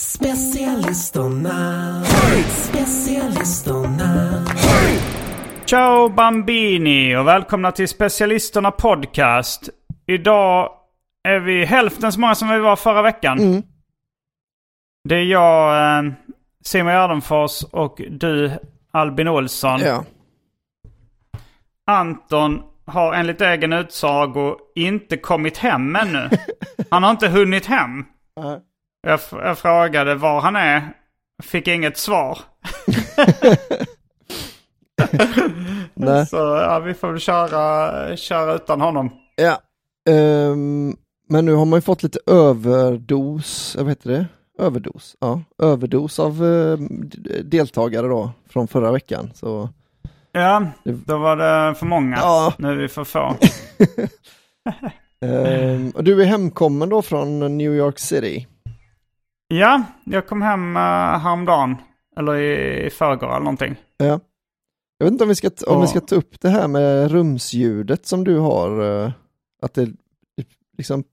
Specialisterna, specialisterna. Ciao Bambini och välkomna till Specialisterna Podcast. Idag är vi hälften så många som vi var förra veckan. Det är jag, eh, Simon Gärdenfors och du Albin Olsson. Ja. Anton har enligt egen utsago inte kommit hem ännu. Han har inte hunnit hem. Jag, jag frågade var han är. Fick inget svar. Nej. Så ja, vi får väl köra, köra utan honom. Ja. Ehm, men nu har man ju fått lite överdos, vad heter det? Överdos, ja. Överdos av d- deltagare då från förra veckan. Så Ja, då var det för många. Ja. Nu är vi för få. ehm, och du är hemkommen då från New York City. Ja, jag kom hem uh, häromdagen. Eller i, i förrgår eller någonting. Ja. Jag vet inte om vi, ska om vi ska ta upp det här med rumsljudet som du har, eh, att det liksom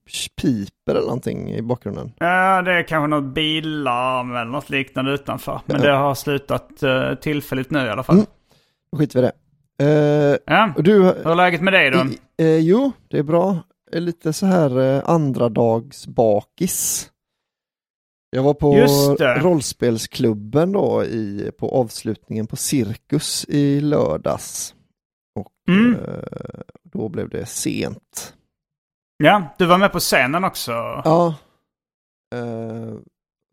piper eller någonting i bakgrunden. Ja, det är kanske något billarm eller något liknande utanför. Men Ja. det har slutat uh, tillfälligt nu i alla fall. Mm. Då skiter vi i det. Eh, Ja, och du, hur är läget med dig då? I, jo, det är bra. Är lite så här eh, andra dags bakis. Jag var på rollspelsklubben då i, på avslutningen på Cirkus i lördags. Och Mm. eh, då blev det sent. Ja, du var med på scenen också. Ja. Eh,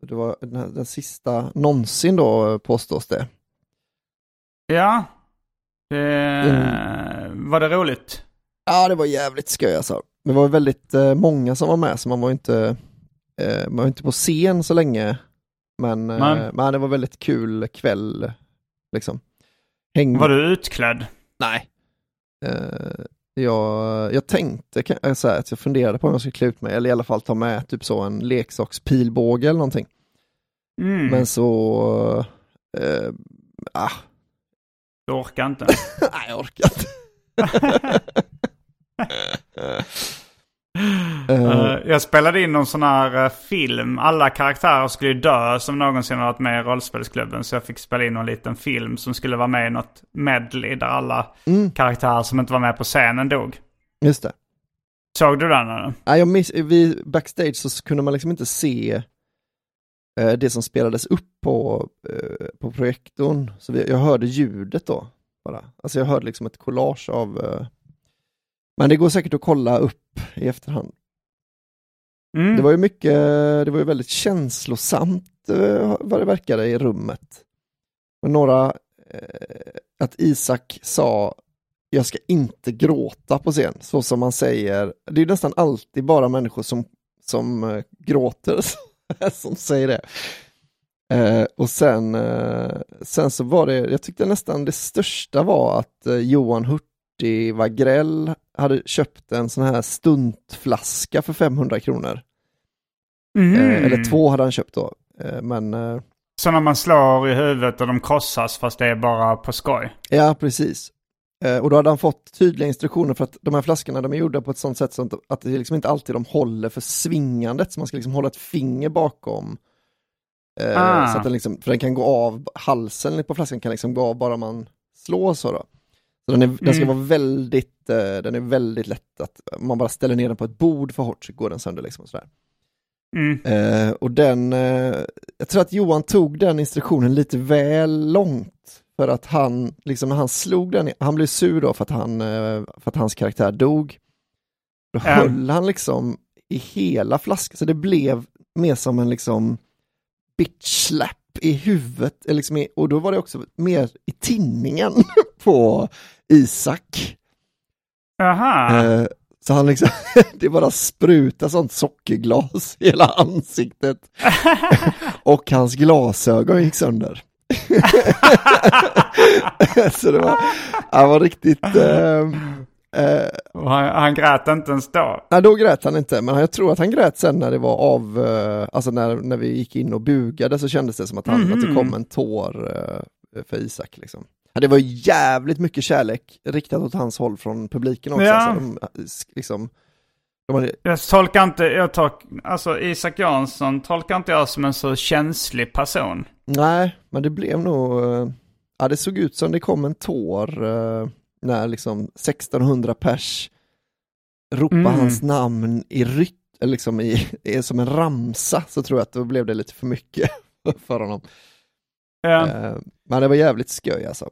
det var den, den sista någonsin då eh, påstås det. Ja. Det, Mm. Var det roligt? Ja, det var jävligt skoj alltså. Det var väldigt eh, många som var med, så man var inte, eh, man var inte på scen så länge. Men, eh, men det var väldigt kul kväll, liksom. Häng... Var du utklädd? Nej. Eh, jag, jag tänkte eh, så här, att jag funderade på om jag skulle klä ut mig, eller i alla fall ta med typ så en leksakspilbåge eller någonting. Mm. Men så, eh, ah, Du orkar inte. nej jag orkar inte. Eh, jag spelade in någon sån här eh, film. Alla karaktärer skulle ju dö som någonsin har varit med i rollspelsklubben. Så jag fick spela in någon liten film som skulle vara med i något medley där alla Mm. karaktärer som inte var med på scenen dog. just det. Såg du den? eller? Nej, jag miss, vi, backstage så kunde man liksom inte se eh, det som spelades upp på, eh, på projektorn. Så vi, jag hörde ljudet då bara. Alltså jag hörde liksom ett collage av eh, men det går säkert att kolla upp i efterhand. Mm. Det var ju mycket, det var ju väldigt känslosamt eh, vad det verkade i rummet. Och några, eh, att Isak sa jag ska inte gråta på scen, så som man säger. Det är nästan alltid bara människor som, som eh, gråter som säger det. Eh, och sen, eh, sen så var det, jag tyckte nästan det största var att eh, Johan Hurtig Wagrell hade köpt en sån här stuntflaska för 500 kronor. Mhm. Eh, eller två hade han köpt då. Eh, men eh, Så när man slår i huvudet och de krossas fast det är bara på skoj. ja, precis. Eh, och då hade han fått tydliga instruktioner för att de här flaskorna de är gjorda på ett sånt sätt så att det liksom inte alltid de håller för svingandet, så man ska liksom hålla ett finger bakom. Eh, Ah. så att den liksom, för den kan gå av, halsen på flaskan kan liksom gå av bara man slår så då. Så den, är, den ska Mm. vara väldigt, eh, den är väldigt lätt att, man bara ställer ner den på ett bord för hårt så går den sönder liksom och sådär. Mm. Eh, och den, eh, jag tror att Johan tog den instruktionen lite väl långt. För att han, liksom när han slog den, han blev sur då för att, han, eh, för att hans karaktär dog. Då Ja. höll han liksom i hela flaskan, så det blev mer som en liksom bitch slap i huvudet. eller Liksom i, och då var det också mer i tinningen på Isak. Jaha. Eh, så han liksom, det bara sprutar sånt sockerglas i hela ansiktet. och hans glasögon gick sönder. så det var, han var riktigt, eh, eh, han, han grät inte ens då. nej, då grät han inte, men jag tror att han grät sen när det var av, eh, alltså när, när vi gick in och bugade så kändes det som att, han, att det kom en tår eh, för Isak. Liksom. Ja, det var jävligt mycket kärlek riktat åt hans håll från publiken också. Ja. Alltså, de, liksom, de hade, Jag tolkar inte, jag tolk, alltså Isak Jansson tolkar inte jag som en så känslig person. Nej, men det blev nog, eh, ja det såg ut som det kom en tår eh, när liksom 1600 pers ropade Mm. hans namn i rytm, liksom i, i, som en ramsa, så tror jag att då blev det lite för mycket för honom. Ja, Eh, Men det var jävligt skoj alltså.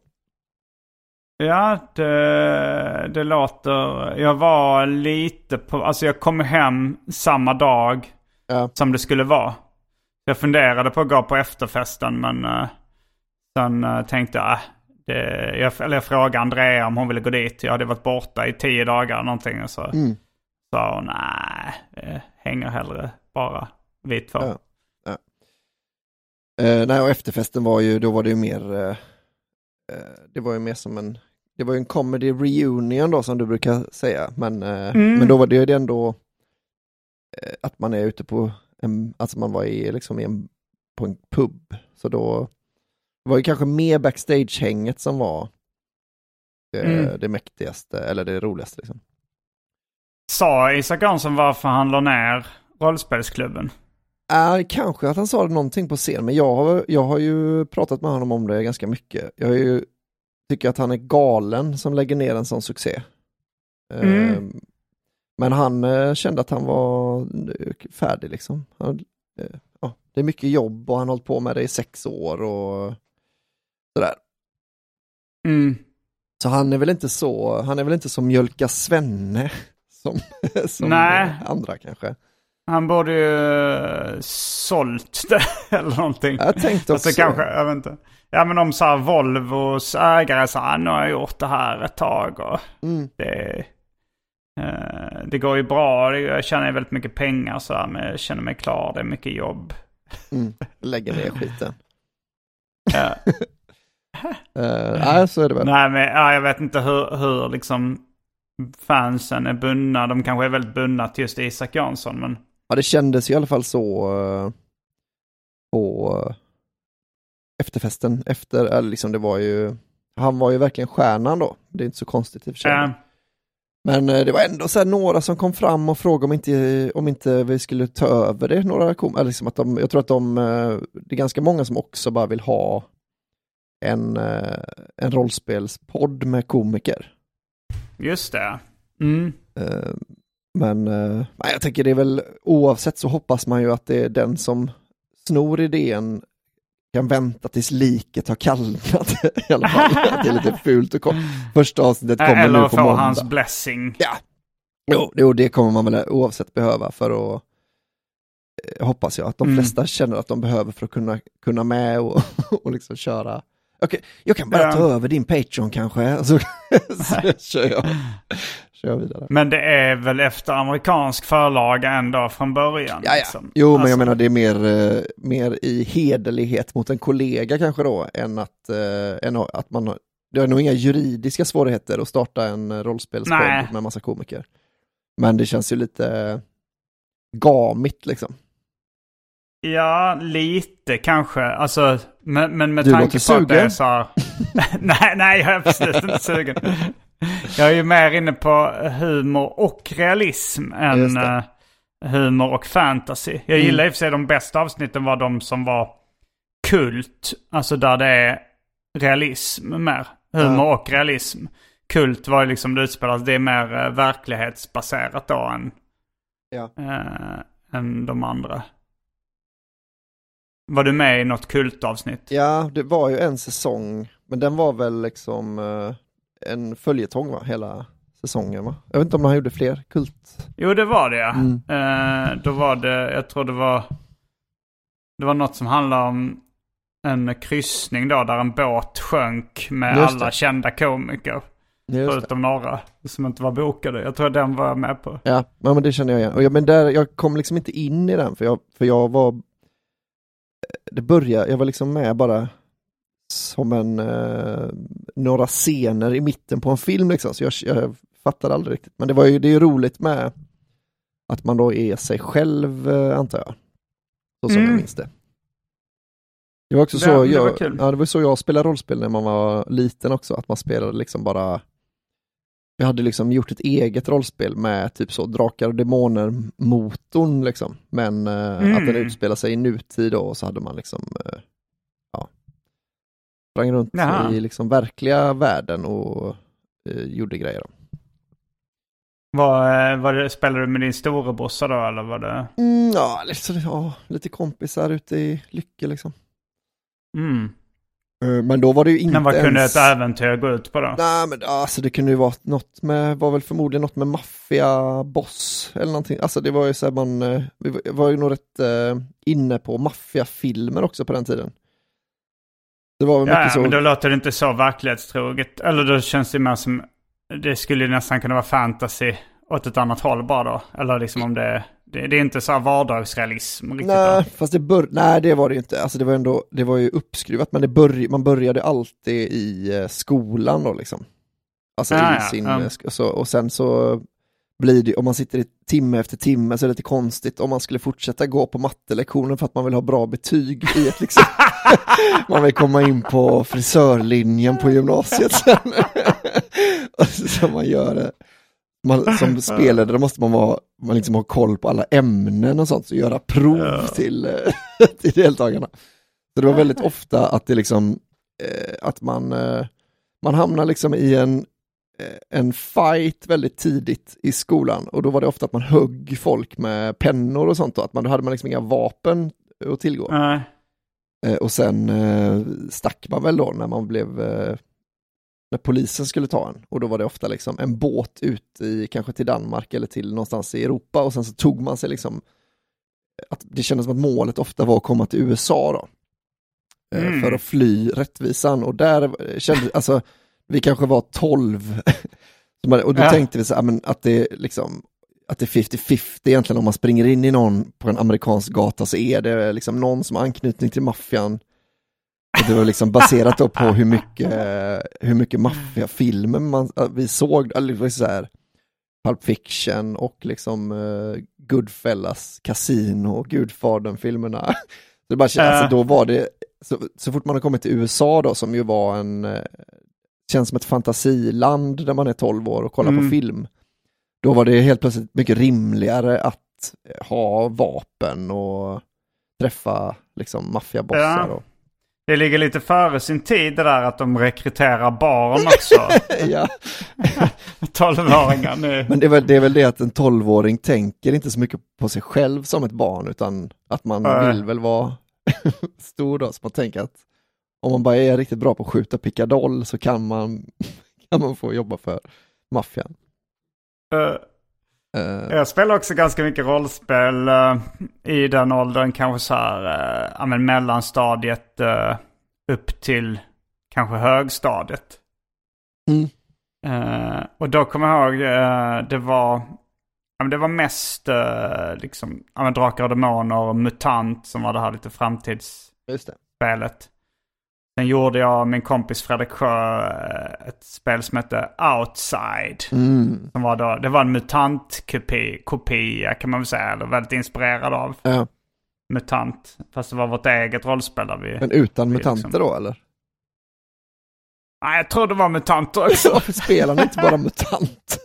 Ja det, det låter, jag var lite på, alltså jag kom hem samma dag Ja. som det skulle vara. Jag funderade på att gå på efterfesten men uh, sen uh, tänkte jag, äh, det, jag, eller jag frågade Andrea om hon ville gå dit. Jag hade varit borta i tio dagar någonting och så Mm. sa hon nej, eh, hänger hellre bara vi två. Ja. Eh, nej, och efterfesten var ju, då var det ju mer, det var ju mer som en, det var ju en comedy reunion då som du brukar säga, men, eh, Mm. men då var det ju ändå eh, att man är ute på, en, alltså man var i, liksom i en, på en pub, så då var det kanske mer backstage-hänget som var eh, Mm. det mäktigaste, eller det roligaste liksom. Sa Isak Jansson varför han la ner rollspelsklubben? Äh, kanske att han sa någonting på scen, men jag har, jag har ju pratat med honom om det ganska mycket. Jag har ju, tycker att han är galen som lägger ner en sån succé. Mm. Eh, men han eh, kände att han var eh, färdig liksom. Han, eh, ja, det är mycket jobb och han har hållit på med det i sex år och sådär. Mm. Så han är väl inte så, han är väl inte som Mjölka Svenne som, som andra kanske. Han borde ju eh, sålt det eller någonting. Jag tänkte också, Alltså kanske, jag vet inte. Ja men om så här Volvos ägare sa han nu har jag gjort det här ett tag och mm, det, eh, det går ju bra. Jag tjänar ju väldigt mycket pengar så här, men jag känner mig klar. Det är mycket jobb. mm, lägger ner skiten. Ja. Uh, nej, så är det väl. Nej men ja, jag vet inte hur, hur liksom fansen är bundna. De kanske är väldigt bundna till just Isak Jansson men Ja, det kändes i alla fall så uh, på uh, efterfesten. Efter, eller liksom det var ju, han var ju verkligen stjärnan då. Det är inte så konstigt i och för sig. eh, Men eh, det var ändå så här några som kom fram och frågade om inte, om inte vi skulle ta över det. Några kom, eller liksom att de, jag tror att de, eh, det är ganska många som också bara vill ha en, eh, en rollspelspodd med komiker. just det. Mm. Men eh, jag tänker det är väl oavsett så hoppas man ju att det är den som snor idén kan vänta tills liket har kallnat i alla fall. Att det är lite fult och kom. Första avsnittet kommer Eller nu på få måndag. hans blessing. Ja, jo, jo, det kommer man väl oavsett behöva för att eh, hoppas jag att de Mm. flesta känner att de behöver för att kunna, kunna med och, och liksom köra. Okej, jag kan bara Ja. ta över din Patreon kanske, så, så kör jag kör vidare. Men det är väl efter amerikansk förlaga ändå från början? Ja, ja. liksom. Jo, men Alltså, jag menar det är mer, eh, mer i hederlighet mot en kollega kanske då, än att, eh, än att man har, det är nog inga juridiska svårigheter att starta en eh, rollspelspodd med massa komiker. Men det känns ju lite gamigt liksom. Ja, lite kanske. Alltså, men, men med Du tanke på att det är sugen. så här... nej, nej, jag är absolut inte sugen. Jag är ju mer inne på humor och realism än. Mm. eh, humor och fantasy. Jag gillar i och för sig de bästa avsnitten var de som var kult. Alltså där det är realism mer. Humor och realism. Kult var ju liksom det utspelas, det är mer eh, verklighetsbaserat då än, Ja. eh, än de andra. Var du med i något kultavsnitt? Ja, det var ju en säsong, men den var väl liksom en följetong va, hela säsongen va? Jag vet inte om han gjorde fler kult. Jo, det var det ja. Mm. Eh, då var det, jag tror det var, det var något som handlade om en kryssning då där en båt sjönk med Just alla det. kända komiker. Just det. Förutom några som inte var bokade. Jag tror den var jag med på. Ja, ja, men det känner jag igen. Och jag, men där, jag kom liksom inte in i den för jag, för jag var det började, jag var liksom med bara som en, eh, några scener i mitten på en film liksom, så jag, jag fattade aldrig riktigt. Men det var ju, det är ju roligt med att man då är sig själv, eh, antar jag. Så som Mm. jag minns det. Det var också Det- så, det var jag, kul. ja, det var så jag spelade rollspel när man var liten också, att man spelade liksom bara jag hade liksom gjort ett eget rollspel med typ så Drakar och Demoner-motorn liksom. Men eh, Mm. att den utspelar sig i nutid då, och så hade man liksom eh, sprang runt Jaha. i liksom verkliga världen och eh, gjorde grejer. Var, eh, var det, spelade du med din storebrorsa då eller var det? Mm, ja, lite, ja, lite kompisar ute i Lycke liksom. Mm. Eh, Men då var det ju inte Men vad kunde ens... ett äventyr gå ut på då? Nej men alltså det kunde ju vara något med, var väl förmodligen något med maffiaboss eller någonting. Alltså det var ju så här man, eh, vi var- ju nog rätt inne på maffiafilmer också på den tiden. Det var väl Ja, mycket ja, men så, då låter det inte så verklighetstroget. Eller då känns det mer som, det skulle nästan kunna vara fantasy åt ett annat håll bara då. Eller liksom om det, det, det är inte så här vardagsrealism riktigt nej då. fast det bör, nej det var det ju inte. Alltså det var ändå, det var ju uppskruvat men det börj, man började alltid i eh, skolan då liksom. Alltså Ja, i sin, ja. sk- så, och sen så blir det, om man sitter i timme efter timme så är det lite konstigt om man skulle fortsätta gå på mattelektionen för att man vill ha bra betyg i ett liksom, man vill komma in på frisörlinjen på gymnasiet sen. och så, man gör det. Man, som spelare måste man, vara, man liksom ha koll på alla ämnen och sånt, så göra prov Ja. till, eh, till deltagarna. Så det var väldigt ofta att det liksom, eh, att man, eh, man hamnar liksom i en, en fight väldigt tidigt i skolan och då var det ofta att man högg folk med pennor och sånt och att man, då hade man liksom inga vapen att tillgå. Eh, och sen eh, stack man väl då när man blev, eh, när polisen skulle ta en. Och då var det ofta liksom en båt ut i, kanske till Danmark eller till någonstans i Europa och sen så tog man sig liksom, att det kändes som att målet ofta var att komma till USA då. Eh, Mm. För att fly rättvisan och där eh, kände, alltså, vi kanske var 12 Så man- och då Ja. tänkte vi så här, att det liksom att det är 50-50 egentligen om man springer in i någon på en amerikansk gata så är det liksom någon som har anknytning till maffian. Och det var liksom baserat på hur mycket, hur mycket maffiafilmer man, vi såg, var så här, Pulp Fiction och liksom uh, Goodfellas, Casino Gudfadern-filmerna. Så det bara, alltså, då var det, så, så fort man har kommit till USA då som ju var en, eh, känns som ett fantasiland där man är 12 år och kollar Mm. på film. Då var det helt plötsligt mycket rimligare att eh, ha vapen och träffa liksom maffiabossar. Ja. Det ligger lite före sin tid det där att de rekryterar barn också. ja. 12-åringar nu. Men det är, väl, det är väl det att en 12-åring tänker inte så mycket på sig själv som ett barn utan att man Nej. vill väl vara stor då, så man tänker att om man bara är riktigt bra på att skjuta pickadoll så kan man, kan man få jobba för maffian. Eh, Eh, Jag spelar också ganska mycket rollspel eh, i den åldern. Kanske så här, uh, ja, men mellanstadiet eh, upp till kanske högstadiet. Mm. Eh, och då kommer jag ihåg, eh, det var, ja, men det var mest uh, liksom, ja, men Drakar och Demoner och MUTANT som var det här lite framtidsspelet. Sen gjorde jag och min kompis Fredrik Sjö eh, ett spel som hette Outside. Mm. Som var då, det var en mutantkopia kan man väl säga, eller väldigt inspirerad av. Ja. mutant. Fast det var vårt eget rollspel där vi... Men utan vi mutanter liksom- då eller? Nej, jag tror det var mutanter också. Varför spelar ni inte bara mutant?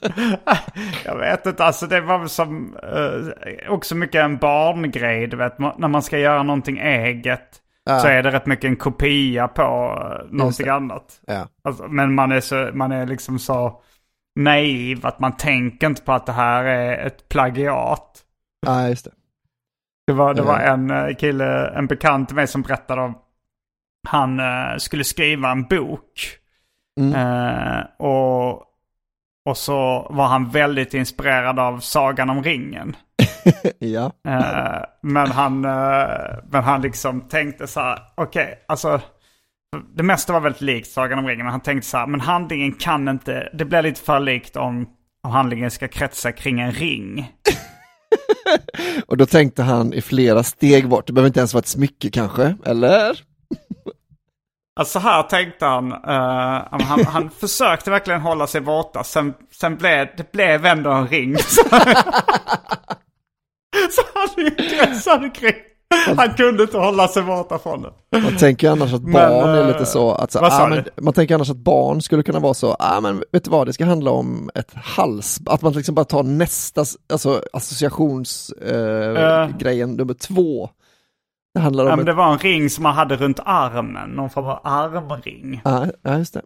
jag vet inte, alltså det var väl som eh, också mycket en barngrej. Du vet, när man ska göra någonting eget Ja. så är det rätt mycket en kopia på uh, någonting annat. Ja. Alltså, men man är, så, man är liksom så naiv att man tänker inte på att det här är ett plagiat. ja, just det. Det var, det var en eh, kille, en bekant till mig som berättade om han eh, skulle skriva en bok. Mm. Eh, och, och så var han väldigt inspirerad av Sagan om ringen. Ja. Eh, men, han, eh, men han liksom tänkte så här, okej, alltså det mesta var väldigt likt Sagan om ringen. Men han tänkte så här, men handlingen kan inte, det blir lite för likt om, om handlingen ska kretsa kring en ring. Och då tänkte han i flera steg bort, det behöver inte ens vara ett smycke kanske, eller? Alltså så här tänkte han. eh, han, han försökte verkligen hålla sig borta. Sen, sen blev det blev ändå en ring. Så, så han kretsade kring. Han kunde inte hålla sig borta från det. Man tänker annars att Men, barn är eh, lite så att så, ah, men, man tänker annars att barn skulle kunna vara så, ah, men vet du vad, det ska handla om ett hals, att man liksom bara tar nästa alltså, associationsgrejen eh, grejen nummer två. Det handlar om Ja, men ett, det var en ring som han hade runt armen. Någon form av armring. ja, ja, just det.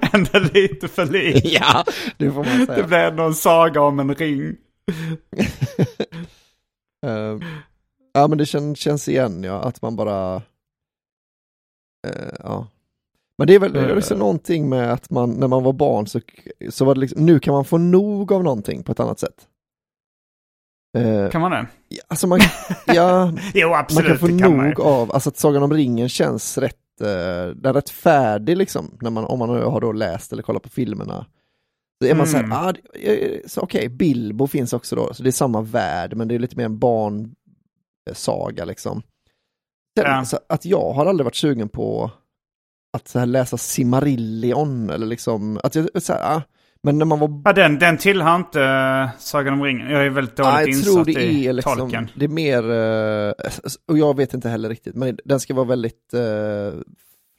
Ändå lite för lik. Ja, det får man Det säga. blev någon saga om en ring. Eh, ja, men det kän, känns igen, ja, att man bara, eh, ja. Men det är väl det är liksom Eh. någonting med att man, när man var barn så, så var det liksom, nu kan man få nog av någonting på ett annat sätt. Eh, Kan man det? Alltså man, ja, Jo, man absolut. kan få kan man nog av, alltså att Sagan om ringen känns rätt, eh, den är rätt färdig liksom, när man, om man har då läst eller kollat på filmerna. Så är man så Mm. här, ah, eh, så okej, Bilbo finns också då, så det är samma värld, men det är lite mer en barnsaga liksom. Sen, Ja. så att jag har aldrig varit sugen på att så här läsa Simarillion eller liksom, att jag, så här, ah, men när man var Ja, den, den tillhör inte uh, Sagan om ringen. Jag är väldigt dåligt Ja, jag insatt tror det i är liksom, tolken. det är mer, eh, och jag vet inte heller riktigt, men den ska vara väldigt eh,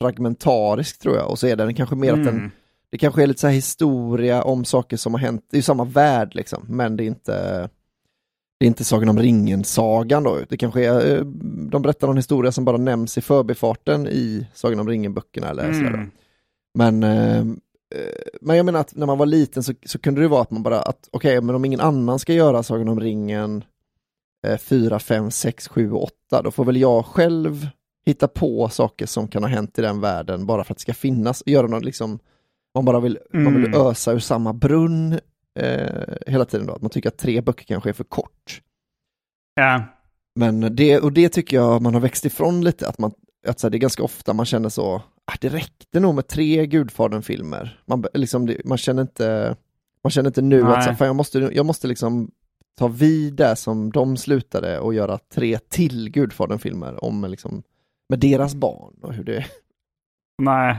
fragmentarisk tror jag, och så är den kanske mer att den, Mm. det kanske är lite så här historia om saker som har hänt, det är ju samma värld liksom, men det är inte det är inte Sagan om ringen-sagan då, det kanske är, eh, de berättar någon historia som bara nämns i förbifarten i Sagan om ringen-böckerna eller sådär. då. Mm. Men, eh, men jag menar att när man var liten så, så kunde det vara att man bara, att okej, men om ingen annan ska göra Sagan om ringen eh, 4, 5, 6, 7 och 8, då får väl jag själv hitta på saker som kan ha hänt i den världen bara för att det ska finnas, göra något liksom, man bara vill, man vill Mm. ösa ur samma brunn eh, hela tiden då, att man tycker att tre böcker kanske är för kort. Ja. Men det, och det tycker jag man har växt ifrån lite, att, man, att så här, det är ganska ofta man känner så, ah, det räckte nog med tre Gudfadern-filmer. Man, liksom, det- man känner inte, man känner inte nu Nej. att så här, fan, jag, måste, jag måste liksom ta vid där som de slutade och göra tre till Gudfadern-filmer om liksom, med deras barn och hur det Nej.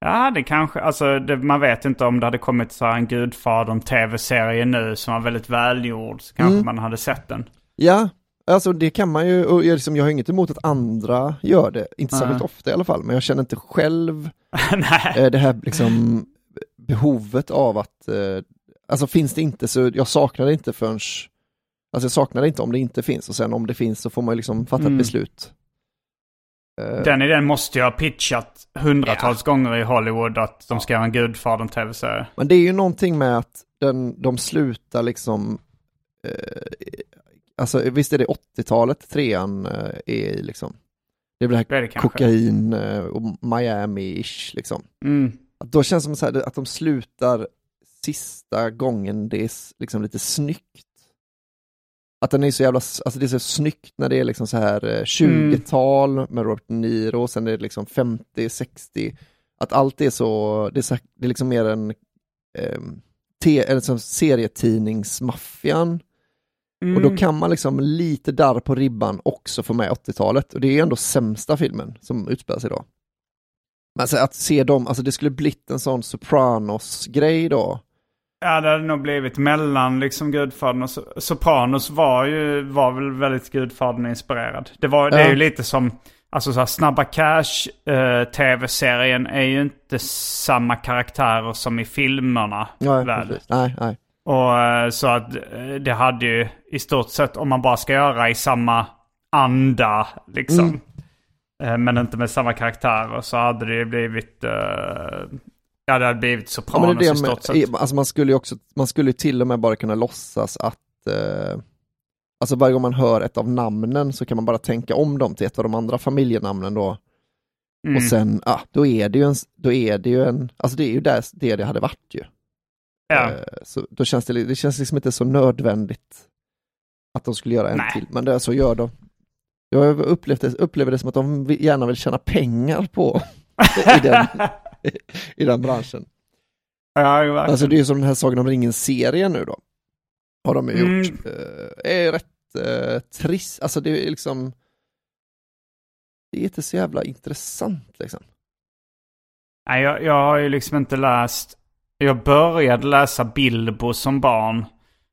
Ja, det kanske, alltså det, man vet inte om det hade kommit så en Gudfadern-tv-serie nu som var väldigt välgjord. Så kanske Mm. man hade sett den. Ja, alltså det kan man ju, och jag, liksom, jag har inget emot att andra gör det, inte särskilt ofta i alla fall, men jag känner inte själv eh, det här liksom behovet av att, eh, alltså finns det inte så jag saknar det inte förrän, alltså jag saknar det inte om det inte finns och sen om det finns så får man ju liksom fatta Mm. ett beslut. Eh, Den idén måste jag ha pitchat hundratals gånger i Hollywood att de ska göra en Gudfadern-tv-serie. Men det är ju någonting med att den, de slutar liksom, eh, alltså visst är det 80-talet trean eh, är i liksom. Det är väl det Det är här det kokain eh, och Miami-ish liksom. Mm. Att då känns det som så här, att de slutar sista gången det är liksom lite snyggt. Att den är så jävla, alltså det är så snyggt när det är liksom så här eh, 20-tal med Robert De Niro, och sen är det liksom 50, 60. Att allt är så, det är, så, det är liksom mer en eh, te, eller som serietidningsmaffian. Mm. Och då kan man liksom lite där på ribban också få med 80-talet. Och det är ändå sämsta filmen som utspelar sig då. Men alltså att se dem, alltså det skulle blivit en sån Sopranos-grej då. Ja, det hade nog blivit mellan liksom Gudfadern och So- Sopranos var ju var väl väldigt Gudfadern-inspirerad. Det, var, det är Ja. ju lite som, alltså så här, Snabba Cash, eh, tv-serien är ju inte samma karaktärer som i filmerna. Nej, väl. precis. nej, nej. Och eh, så att eh, det hade ju i stort sett, om man bara ska göra i samma anda liksom. eh, Men inte med samma karaktärer så hade det ju blivit, ja det hade blivit Ja, Sopranos men det är i det stort med, alltså man skulle ju också, man skulle till och med bara kunna låtsas att eh, Alltså varje gång man hör ett av namnen så kan man bara tänka om dem till ett av de andra familjenamnen då. Mm. Och sen, ja, då är det ju en, då är det ju en, alltså det är ju där, det det hade varit ju. Ja. Eh, Så då känns det, det känns liksom inte så nödvändigt att de skulle göra en Nej. till, men det, så gör de. Jag upplevde det, upplever det som att de gärna vill tjäna pengar på i, den, i den branschen. ja, verkligen. Alltså det är som den här Sagan om ringen-serien nu då. Har de ju Mm. gjort. Eh, är rätt eh, trist, alltså det är liksom Det är inte så jävla intressant liksom. Nej, jag, jag har ju liksom inte läst... Jag började läsa Bilbo som barn.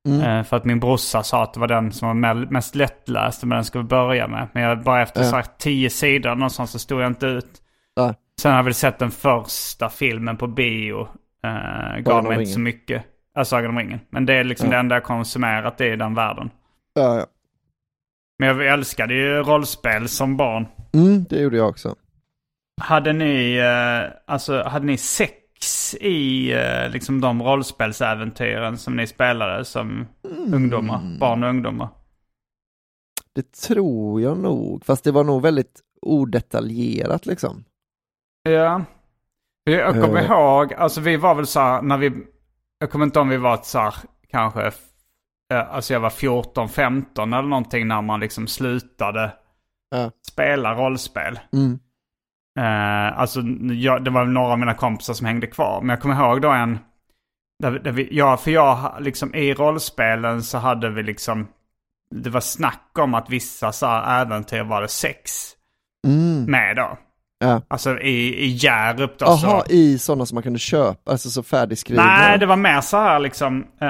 Mm. Eh, för att min brorsa sa att det var den som var me- mest lättläst, men den ska vi börja med. Men jag, bara efter Ja. tio sidor någonstans så stod jag inte ut. Nej. Sen har jag väl sett den första filmen på bio. Eh, gav mig inte så mycket. Ja, Sagan om ringen. Men det är liksom Ja. det enda jag konsumerat, det är den världen. Ja, ja. Men jag älskade ju rollspel som barn. Mm, det gjorde jag också. Hade ni, eh, alltså, hade ni i eh, liksom de rollspelsäventyren som ni spelade som ungdomar, barn och ungdomar? Det tror jag nog, fast det var nog väldigt odetaljerat liksom. Ja. Jag kommer Eh. ihåg, alltså vi var väl så här när vi, jag kommer inte om vi var så här kanske, alltså jag var 14, 15 eller någonting när man liksom slutade Ja. spela rollspel. Mm. Eh, alltså jag, det var några av mina kompisar som hängde kvar. Men jag kommer ihåg då en... Där, där vi, ja, för jag liksom i rollspelen så hade vi liksom... Det var snack om att vissa så här äventyr var det sex Mm. med då. Ja. Alltså i, i Hjärup då Jaha, i sådana som man kunde köpa, alltså så färdigskrivna? Nej, det var mer så här liksom. Eh,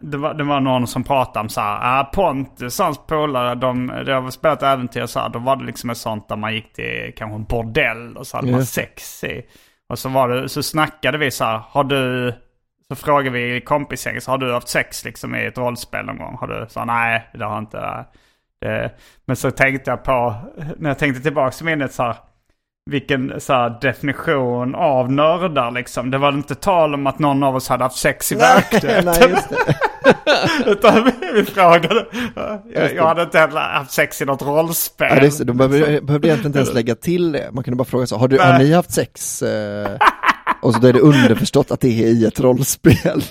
det, var, det var någon som pratade om så här. Ah, Pontus, hans polare, de, de har spelat äventyr så här. Då var det liksom ett sånt där man gick till kanske en bordell och så hade man Just det. sex i. Och så var det, så snackade vi så här. Har du, så frågade vi i kompisgänget, har du haft sex liksom i ett rollspel någon gång? Har du, så nej, det har jag inte. Det, men så tänkte jag på, när jag tänkte tillbaka till minnet så här vilken så här, definition av nördar liksom. Det var inte tal om att någon av oss hade haft sex i verkligheten. Utan vi, frågade. Jag, jag hade inte heller haft sex i något rollspel. Ja, det är, de behövde, behövde egentligen inte ens lägga till det. Man kunde bara fråga så, har, du, har ni haft sex? Eh, och så är det underförstått att det är i ett rollspel.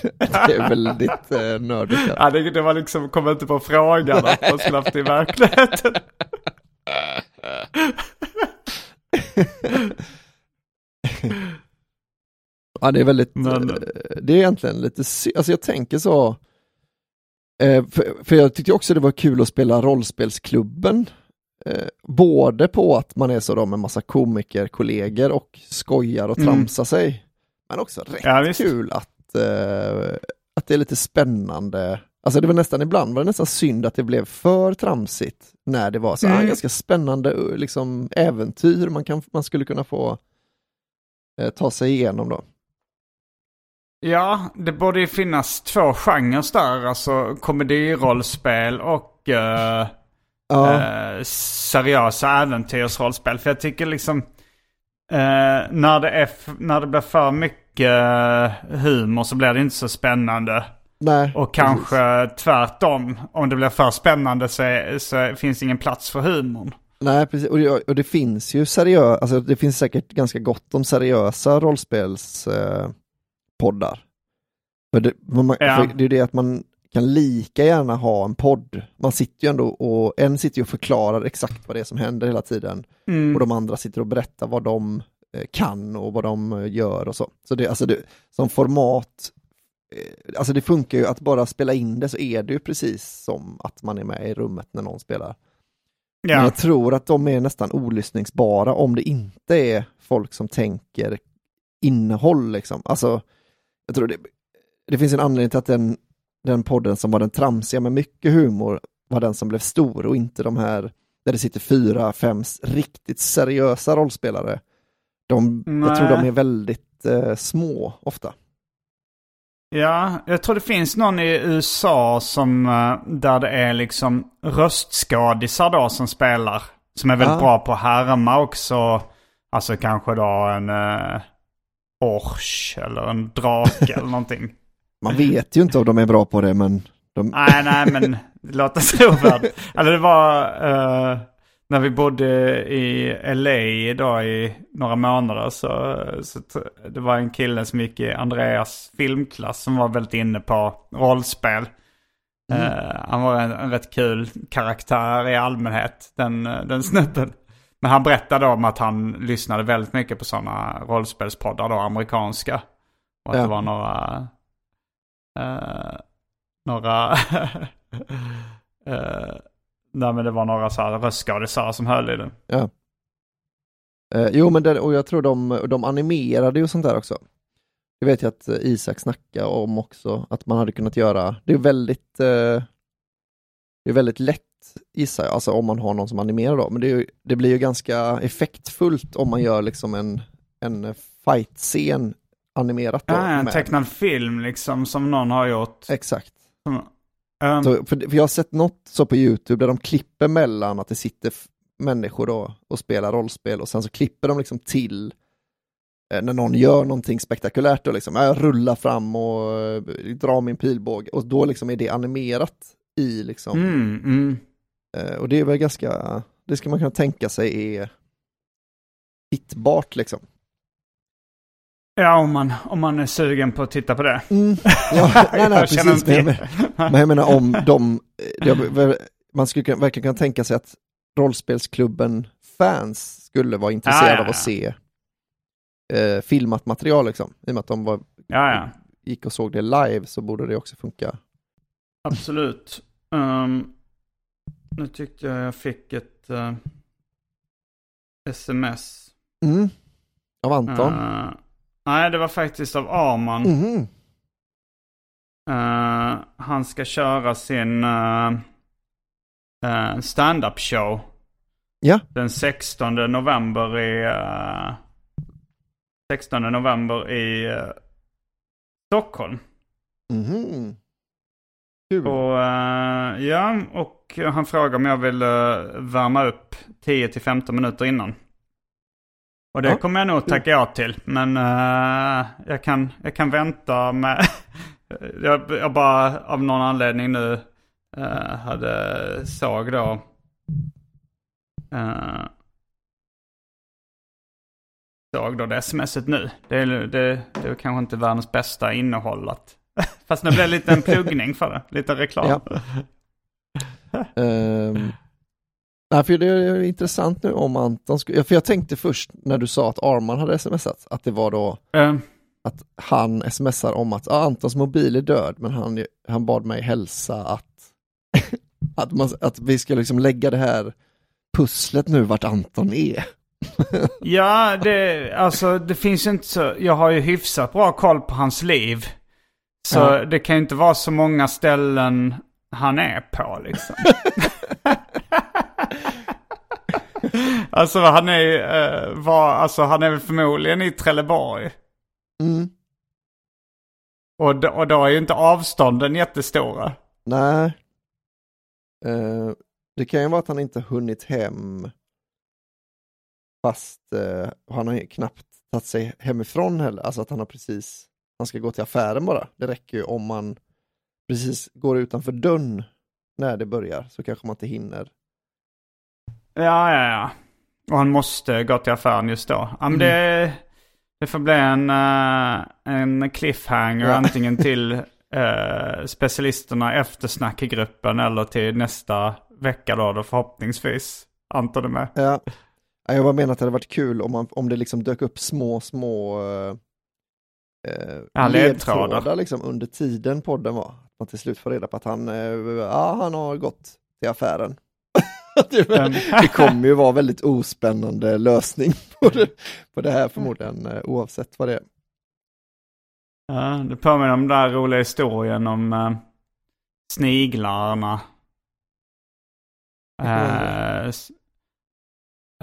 Det är väldigt eh, nördigt. Ja, det, det var liksom, kom inte på frågan att man skulle haft det i verkligheten. Ja, det är väldigt, Men- eh, det är egentligen lite, alltså jag tänker så, eh, för, för jag tyckte också det var kul att spela rollspelsklubben, eh, både på att man är så då med massa komiker, kollegor och skojar och Mm. tramsar sig, men också rätt Ja, kul att, att det är lite spännande, alltså det var nästan ibland var det nästan synd att det blev för tramsigt när det var så här, Mm. ganska spännande eh, liksom äventyr man, kan, man skulle kunna få eh, ta sig igenom då. Ja, det borde ju finnas två genrer där. Alltså komedirollspel och eh, Ja. eh, seriösa äventyrsrollspel. För jag tycker liksom eh, när, det är när det blir för mycket eh, humor så blir det inte så spännande. Nej, Och precis. kanske tvärtom. Om det blir för spännande så, är, så finns ingen plats för humorn. Nej, precis. Och det, och det finns ju seriösa, alltså det finns säkert ganska gott om seriösa rollspelspoddar. Eh, det, man, Ja. det är det att man kan lika gärna ha en podd. Man sitter ju ändå och en sitter ju och förklarar exakt vad det är som händer hela tiden. Mm. Och de andra sitter och berättar vad de eh, kan och vad de eh, gör och så. Så det, alltså det, som format, alltså det funkar ju att bara spela in det så är det ju precis som att man är med i rummet när någon spelar. Men Ja. jag tror att de är nästan olyssningsbara om det inte är folk som tänker innehåll liksom. Alltså, jag tror det, det finns en anledning till att den, den podden som var den tramsiga med mycket humor var den som blev stor och inte de här där det sitter fyra, fem riktigt seriösa rollspelare. De, jag tror de är väldigt eh, små ofta. Ja, jag tror det finns någon i USA som, eh, där det är liksom röstskådisar då som spelar. Som är väldigt ah. bra på att härma också. Alltså kanske då en uh, ors eller en drake eller någonting. Man vet ju inte om de är bra på det men... De... nej, nej men det låter trovärdigt. Alltså det var... Uh, när vi bodde i LA då i några månader så, så det var en kille som gick i Andreas filmklass som var väldigt inne på rollspel. Mm. Uh, han var en, en rätt kul karaktär i allmänhet, den, den snubben. Men han berättade om att han lyssnade väldigt mycket på sådana rollspelspoddar då, amerikanska. Och att ja. det var några... Uh, några... uh, Nej men det var några så här röstskådisar som höll i den. Ja. Eh, jo men det, och jag tror de, de animerade ju sånt där också. Det vet jag att Isak snackade om också, att man hade kunnat göra, det är väldigt eh, det är väldigt lätt gissar jag, alltså om man har någon som animerar då, men det, är, det blir ju ganska effektfullt om man gör liksom en, en fight-scen animerat. Då, ja, en tecknad film liksom som någon har gjort. Exakt. Som, Um, så, för, för, jag har sett något så på YouTube där de klipper mellan att det sitter människor då och spelar rollspel och sen så klipper de liksom till eh, när någon gör någonting spektakulärt och liksom, jag rullar fram och eh, drar min pilbåge och då liksom är det animerat i liksom. Mm, mm. Eh, och det är väl ganska, det ska man kunna tänka sig är hittbart liksom. Ja, om man, om man är sugen på att titta på det. Mm. Ja, nej, nej, precis. Men, men jag menar om de, man skulle verkligen kunna tänka sig att rollspelsklubben fans skulle vara intresserade ja, ja, ja. av att se eh, filmat material liksom. I och med att de var, gick och såg det live så borde det också funka. Absolut. Um, nu tyckte jag jag fick ett uh, sms. Mm. Av Anton. Uh, Nej, det var faktiskt av Arman. Mm. Uh, han ska köra sin uh, uh, stand-up show. Ja. Den 16 november i... Uh, 16 november i uh, Stockholm. Mm. Kul. Och, ja, och han frågar om jag vill värma upp 10-15 minuter innan. Och det ja. kommer jag nog tacka ja till. Men uh, jag, kan, jag kan vänta med... jag, jag, bara av någon anledning nu uh, hade såg då... Uh, såg då det smset nu. Det är, det, det är kanske inte världens bästa innehåll. Fast nu blev det lite en pluggning för det. Lite reklam. Ja. um, Nej, för det är intressant nu om Anton skulle, för jag tänkte först när du sa att Arman hade smsat, att det var då mm. att han smsar om att ah, Antons mobil är död, men han, han bad mig hälsa att, att, man, att vi ska liksom lägga det här pusslet nu vart Anton är. ja, det, alltså det finns inte så, jag har ju hyfsat bra koll på hans liv. Så ja. det kan ju inte vara så många ställen han är på liksom. alltså han är, uh, var, alltså han är väl förmodligen i Trelleborg. Mm. Och, då, och då är ju inte avstånden jättestora. Nej. Uh, det kan ju vara att han inte hunnit hem. Fast uh, han har knappt tagit sig hemifrån heller. Alltså att han har precis, han ska gå till affären bara. Det räcker ju om man precis går utanför dörren när det börjar så kanske man inte hinner Ja, ja, ja. Och han måste gå till affären just då. Ja, men mm. det, det får bli en, uh, en cliffhanger ja. antingen till uh, specialisterna efter snackgruppen eller till nästa vecka då, då förhoppningsvis Anton är med. Ja. Jag bara menar att det hade varit kul om, man, om det liksom dök upp små, små uh, ja, ledtrådar liksom, under tiden podden var. Att man till slut får reda på att han, ja, han har gått till affären. det, det kommer ju vara väldigt ospännande lösning på det, på det här förmodligen, eh, oavsett vad det är. Ja, det påminner om den där roliga historien om uh, sniglarna. Uh,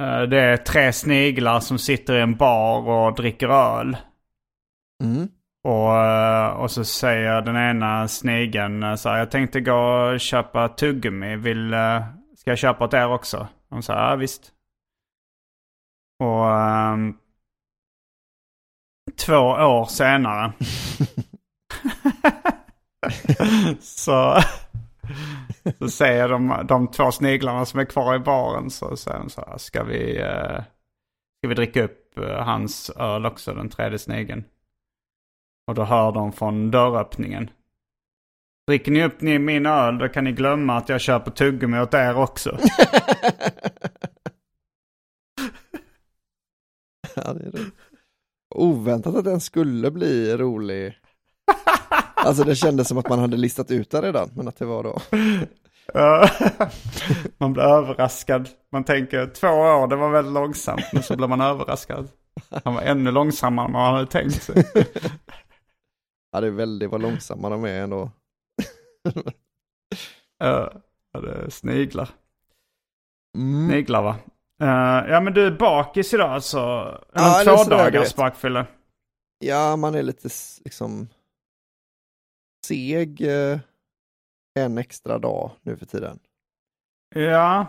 uh, det är tre sniglar som sitter i en bar och dricker öl. Mm. Och, uh, och så säger den ena snigeln så här, jag tänkte gå och köpa tuggummi. Vill, ska jag köpa åt er också? De sa, ja visst. Och um, två år senare så, så säger de, de två sniglarna som är kvar i baren så säger de så här, ska vi, uh, ska vi dricka upp uh, hans öl också, den tredje snigeln? Och då hör de från dörröppningen. Dricker ni upp ni min öl då kan ni glömma att jag köper tuggummi åt er också. ja, det är det. Oväntat att den skulle bli rolig. Alltså det kändes som att man hade listat ut det redan, men att det var då. man blir överraskad. Man tänker två år, det var väldigt långsamt, men så blir man överraskad. Han var ännu långsammare än man hade tänkt sig. ja, det är väldigt vad långsamma de är ändå. ja, det sniglar. Mm. Sniglar va? Uh, ja men du är bakis idag alltså? Ja, två dagars bakfylla? Ja, man är lite liksom seg uh, en extra dag nu för tiden. Ja,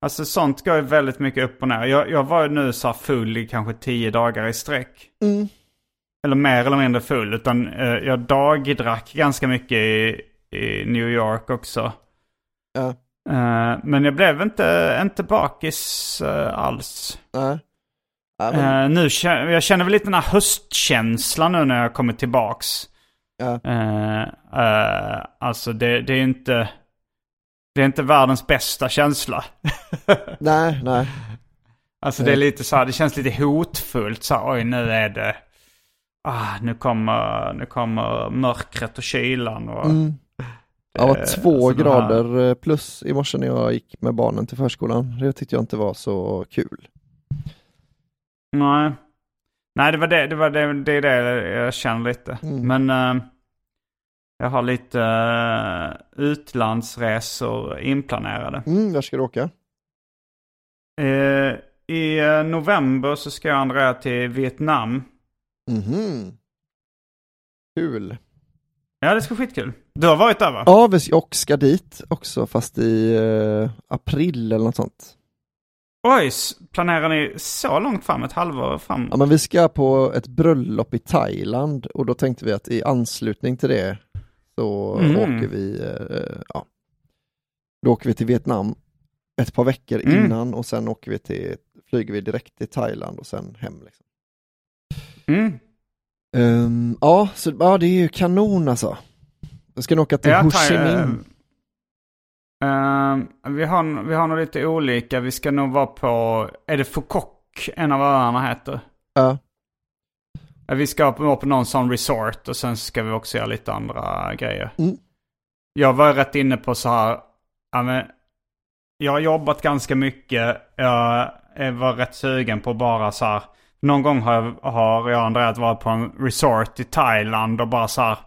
alltså sånt går ju väldigt mycket upp och ner. Jag, jag var ju nu så full i kanske tio dagar i sträck. Mm. Eller mer eller mindre full. Utan uh, jag dagdrack ganska mycket i, i New York också. Ja. Uh, men jag blev inte, inte bakis uh, alls. Nej. Ja, men... uh, nu, jag känner väl lite den här höstkänslan nu när jag kommer tillbaks. Ja. alltså det, det är inte... Det är inte världens bästa känsla. nej, nej. Alltså det är lite så här, det känns lite hotfullt så här, oj nu är det... Ah, nu kommer, nu kommer mörkret och kylan och... Mm. Det var två grader plus i morse när jag gick med barnen till förskolan. Det tyckte jag inte var så kul. Nej. Nej, det var det, det, var det, det är det jag känner lite. Mm. Men uh, jag har lite uh, utlandsresor inplanerade. Mm, var ska du åka? Uh, I november så ska jag andra till Vietnam. Mhm. Kul. Ja, det ska bli skitkul. Du har varit där va? Ja, och ska dit också, fast i eh, april eller något sånt. Oj, planerar ni så långt fram? Ett halvår fram? Ja, men vi ska på ett bröllop i Thailand och då tänkte vi att i anslutning till det så mm. åker vi, eh, ja, då åker vi till Vietnam ett par veckor mm. innan och sen åker vi till, flyger vi direkt till Thailand och sen hem. Liksom. Mm. Um, ja, så, ja, det är ju kanon alltså. Jag ska nog åka till Ho Chi Minh. Vi, har, vi har nog lite olika. Vi ska nog vara på, är det Phukoc en av öarna heter? Ja. Uh. Vi ska vara på någon sån resort och sen ska vi också göra lite andra grejer. Mm. Jag var rätt inne på så här, ja, men, jag har jobbat ganska mycket. Jag var rätt sugen på bara så här, någon gång har jag, har jag och Andreas varit på en resort i Thailand och bara så här,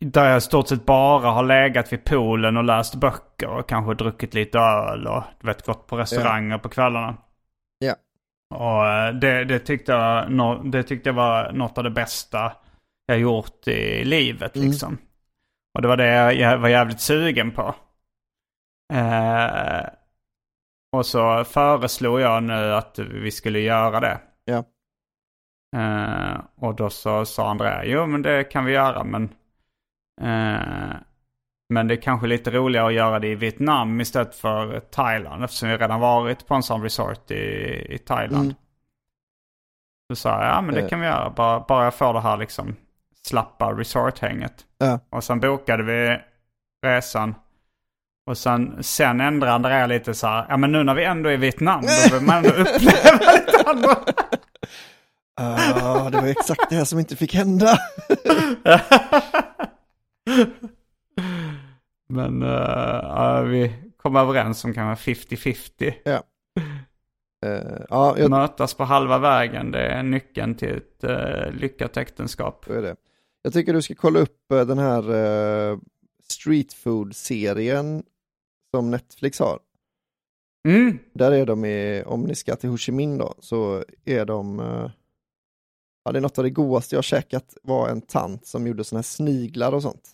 där jag i stort sett bara har legat vid poolen och läst böcker och kanske druckit lite öl och du vet, gått på restauranger ja. på kvällarna. Ja. Och eh, det, det, tyckte jag, det tyckte jag var något av det bästa jag gjort i livet mm. liksom. Och det var det jag var jävligt sugen på. Eh, och så föreslog jag nu att vi skulle göra det. Ja. Eh, och då så sa Andrea, jo men det kan vi göra men Eh, men det är kanske lite roligare att göra det i Vietnam istället för Thailand eftersom vi redan varit på en sån resort i, i Thailand. Mm. Så sa jag, ja men det eh. kan vi göra. Bara, bara jag får det här liksom slappa resort-hänget. Och sen bokade vi resan. Och sen, sen ändrade Andrea lite så här, ja men nu när vi ändå är i Vietnam då vill man ändå uppleva lite andra. Uh, det var exakt det här som inte fick hända. Men uh, vi kom överens om kanske 50-50. Ja. Eh, ja, jag, Mötas på halva vägen, det är nyckeln till ett uh, lyckat äktenskap. är det. jag tycker du ska kolla upp den här eh, street food-serien som Netflix har. Mm, Där är de i, om ni ska till Ho Chi Minh då, så är de eh, Ja, det är något av det godaste jag käkat var en tant som gjorde såna här sniglar och sånt.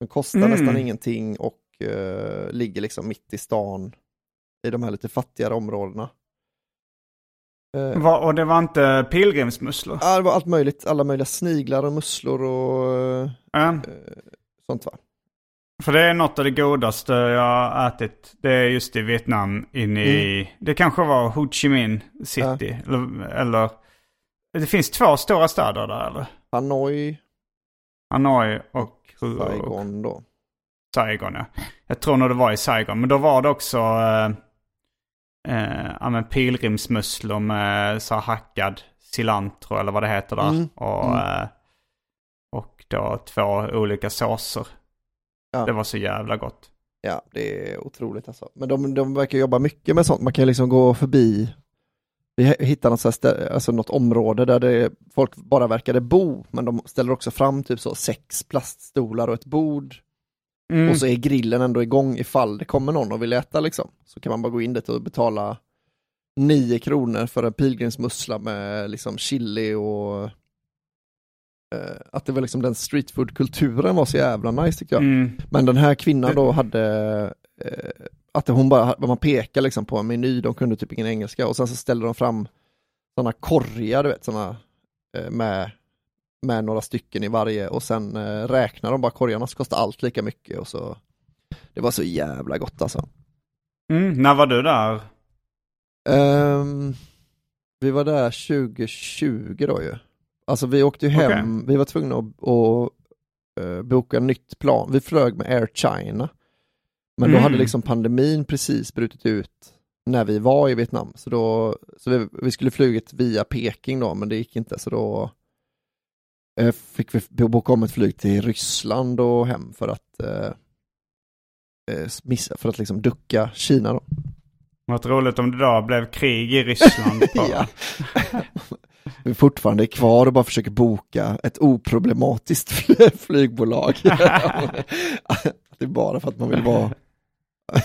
De kostar Mm. nästan ingenting och eh, ligger liksom mitt i stan i de här lite fattigare områdena. Eh, Va, och det var inte pilgrimsmusslor? ja, det var allt möjligt, alla möjliga sniglar och musslor och eh, Ja. sånt va. För det är något av det godaste jag har ätit. Det är just i Vietnam inne i, det kanske var Ho Chi Minh City. Eller, eller, det finns två stora städer där eller? Hanoi, Hanoi och, och Saigon då. Saigon ja. Jag tror nog det var i Saigon. Men då var det också eh, eh, ja, men pilgrimsmusslor med så här hackad cilantro eller vad det heter där. Mm, Och, mm. eh, och då två olika såser. Ja. Det var så jävla gott. Ja, det är otroligt alltså. Men de, de verkar jobba mycket med sånt. Man kan liksom gå förbi, vi hittar något, stä- alltså något område där det, folk bara verkade bo, men de ställer också fram typ så sex plaststolar och ett bord. Mm. Och så är grillen ändå igång ifall det kommer någon och vill äta liksom. Så kan man bara gå in dit och betala 9 kronor för en pilgrimsmussla med liksom chili och att det var liksom den streetfood-kulturen var så jävla nice tyckte jag. Mm. Men den här kvinnan då hade, eh, att hon bara, man pekar liksom på en meny, de kunde typ ingen engelska och sen så ställer de fram sådana korgar, du vet, sådana eh, med, med några stycken i varje och sen eh, räknar de bara korgarna så kostar allt lika mycket och så Det var så jävla gott alltså. Mm. När var du där? Ehm, vi var där 2020 då ju. Alltså vi åkte ju hem, vi var tvungna att, att eh, boka nytt plan. Vi flög med Air China. Men då Mm. hade liksom pandemin precis brutit ut när vi var i Vietnam. Så, då, så vi, vi skulle flugit via Peking då, men det gick inte. Så då eh, fick vi boka om ett flyg till Ryssland och hem för att eh, missa, för att liksom ducka Kina då. Vad roligt om det då blev krig i Ryssland. Ja. Vi är fortfarande kvar och bara försöker boka ett oproblematiskt fly- flygbolag. det är bara för att man vill vara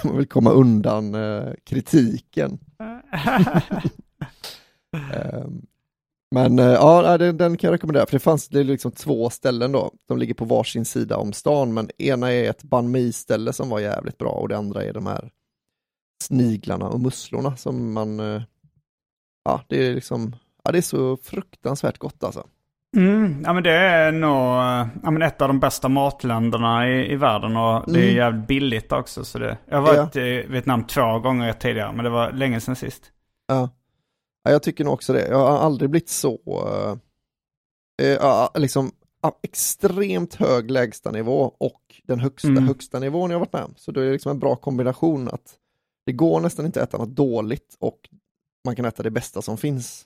man vill komma undan eh, kritiken. Ehm, Men eh, ja, den, den kan jag rekommendera, för det fanns det är liksom två ställen då, de ligger på varsin sida om stan, men ena är ett banh mi-ställe som var jävligt bra och det andra är de här sniglarna och musslorna som man, eh, ja det är liksom, ja det är så fruktansvärt gott alltså. Mm, ja men det är nog ja, men ett av de bästa matländerna i, i världen och det är Mm. jävligt billigt också. Så det, jag har varit i Vietnam två gånger tidigare men det var länge sedan sist. Ja. ja, jag tycker nog också det. Jag har aldrig blivit så, eh, liksom ja, extremt hög lägstanivå och den högsta Mm. högsta nivån jag varit med om. Så det är liksom en bra kombination att det går nästan inte att äta något dåligt och man kan äta det bästa som finns.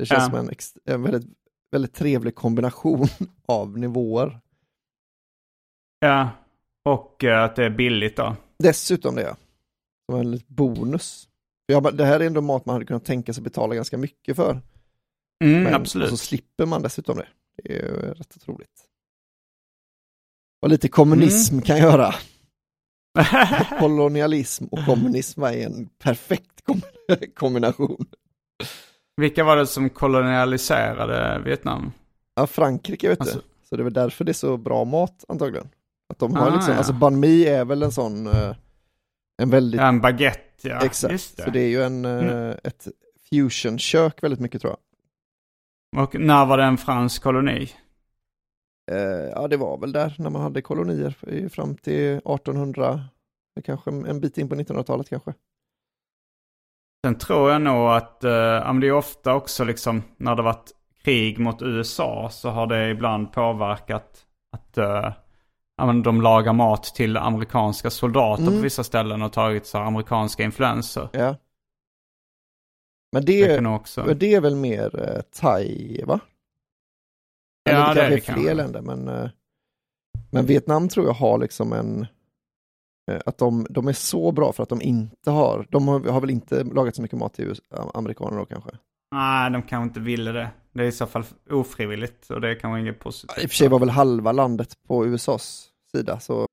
Det känns Ja. som en, en väldigt, väldigt trevlig kombination av nivåer. Ja, och eh, att det är billigt då. Dessutom det, som en liten bonus. Bara- det här är ändå mat man hade kunnat tänka sig betala ganska mycket för. Mm, Men, absolut. Och så slipper man dessutom det. Det är ju rätt otroligt. Vad lite kommunism Mm. kan göra. Kolonialism och kommunism är en perfekt kom kombination. Vilka var det som kolonialiserade Vietnam? Ja, Frankrike vet Alltså- du. Så det är väl därför det är så bra mat antagligen. Att de har Ah, liksom, ja. alltså banh mi är väl en sån, eh, en väldigt, Ja, en baguette, ja. exakt. Det. Så det är ju en, eh, Mm. ett fusion-kök väldigt mycket tror jag. Och när var det en fransk koloni? Eh, ja, det var väl där när man hade kolonier fram till 1800, kanske en bit in på 1900-talet kanske. Sen tror jag nog att, eh, det är ofta också liksom när det varit krig mot USA så har det ibland påverkat att eh, de lagar mat till amerikanska soldater Mm. på vissa ställen och tagit så här amerikanska influenser. Ja. Men Det det, kan också... men det är väl mer eh, thai, va? Ja, det det är det fler kanske. länder, men, eh, men Vietnam tror jag har liksom en, Att de, de är så bra för att de inte har, de har, har väl inte lagat så mycket mat till amerikaner då kanske? Nej, de kanske inte ville det. Det är i så fall ofrivilligt och det är kanske inget positivt. I och för sig var väl halva landet på USAs sida, så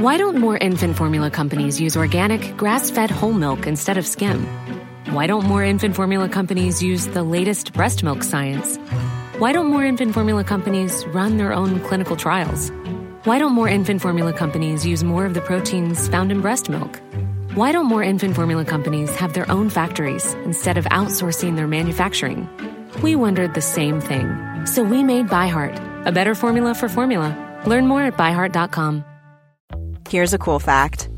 Why don't more infant formula companies use organic, grass fed whole milk instead of skim? Why don't more infant formula companies use the latest breast milk science? Why don't more infant formula companies run their own clinical trials? Why don't more infant formula companies use more of the proteins found in breast milk? Why don't more infant formula companies have their own factories instead of outsourcing their manufacturing? We wondered the same thing. So we made ByHeart, a better formula for formula. Learn more at byheart.com. Here's a cool fact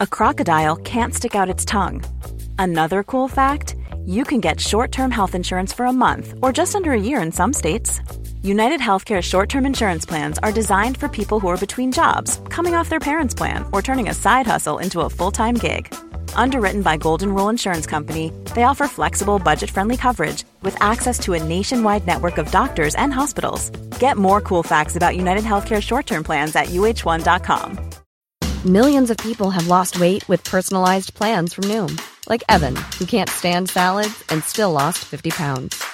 a crocodile can't stick out its tongue. Another cool fact you can get short term health insurance for a month or just under a year in some states. United Healthcare short term insurance plans are designed for people who are between jobs, coming off their parents' plan, or turning a side hustle into a full time gig. Underwritten by Golden Rule Insurance Company, they offer flexible, budget friendly coverage with access to a nationwide network of doctors and hospitals. Get more cool facts about United Healthcare short term plans at uh1.com. Millions of people have lost weight with personalized plans from Noom, like Evan, who can't stand salads and still lost 50 pounds.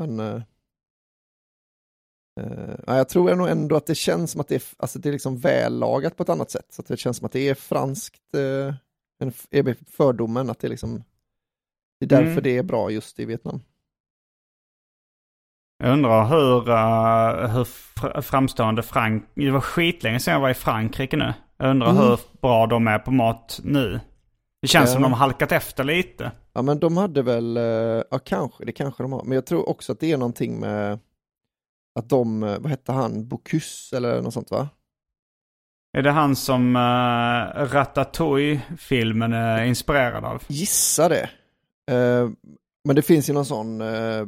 Men eh, eh, ja, jag tror nog ändå att det känns som att det är, alltså det är liksom vällagat på ett annat sätt. Så att det känns som att det är franskt, eh, en är fördomen att det är liksom det är därför Mm. det är bra just i Vietnam. Jag undrar hur, eh, hur fr- framstående Frank... Det var skitlänge sedan jag var i Frankrike nu. Jag undrar Mm. hur bra de är på mat nu. Det känns Ja. som de har halkat efter lite. Ja men de hade väl, eh, ja kanske, det kanske de har, men jag tror också att det är någonting med att de, eh, vad hette han, Bocuse eller något sånt va? Är det han som uh, Ratatouille-filmen är inspirerad av? Gissa det. Eh, men det finns ju någon sån, eh,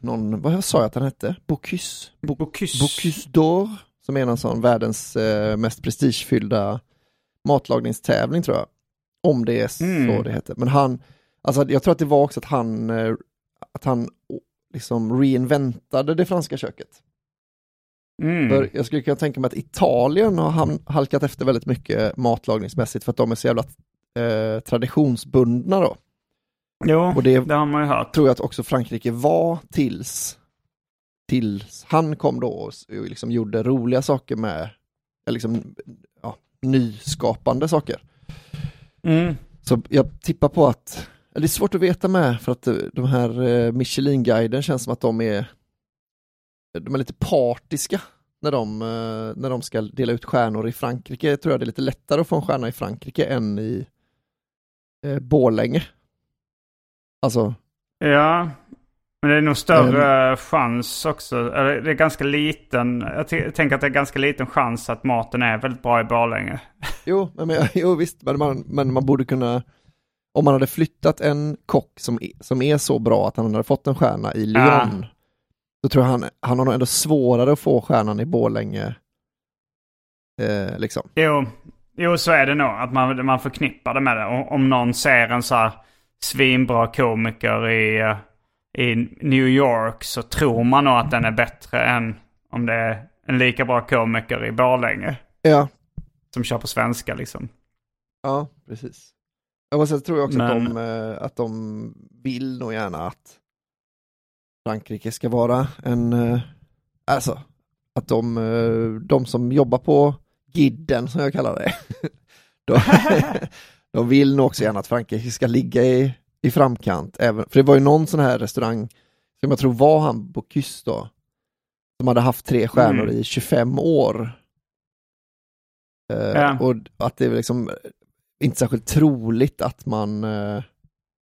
någon, vad sa jag att han hette? Bocuse? Bo- Bocuse. Bocuse d'Or, som är någon sån världens eh, mest prestigefyllda matlagningstävling tror jag. Om det är så Mm. det heter. Men han, alltså jag tror att det var också att han, eh, att han liksom reinventade det franska köket. Mm. För jag skulle kunna tänka mig att Italien har halkat efter väldigt mycket matlagningsmässigt för att de är så jävla eh, traditionsbundna då. Jo, Och det det har man ju hört. tror jag att också Frankrike var tills, tills han kom då och liksom gjorde roliga saker med, liksom, ja, nyskapande saker. Mm. Så jag tippar på att, det är svårt att veta med för att eh, de här eh, Michelin-guiden känns som att de är, de är lite partiska när de, eh, när de ska dela ut stjärnor i Frankrike. tror jag det är lite lättare att få en stjärna i Frankrike än i eh, Borlänge. Alltså, Ja, men det är nog större chans också. Eller det är ganska liten. Jag tänker att det är ganska liten chans att maten är väldigt bra i Borlänge. Jo, men, jo visst, men man, men man borde kunna, om man hade flyttat en kock som, är- som är så bra att han hade fått en stjärna i Lyon, Ja. då tror jag han, han har nog ändå svårare att få stjärnan i Borlänge. Eh, liksom. Jo, jo, så är det nog. Att man, man förknippar det med det. Om, om någon ser en så här svinbra komiker i, eh, i New York så tror man nog att den är bättre än om det är en lika bra komiker i Borlänge. Ja, Som kör på svenska liksom. ja, precis. Jag måste tror jag också att, Men- de, eh, att de vill nog gärna att Frankrike ska vara en, eh, alltså, att de, eh, de som jobbar på Gidden som jag kallar det, de, de vill nog också gärna att Frankrike ska ligga i, i framkant. Även, för det var ju någon sån här restaurang, som jag tror var han Bocuse då, som hade haft tre stjärnor Mm. i 25 år. Eh, Ja. Och att det är liksom inte särskilt troligt att man eh,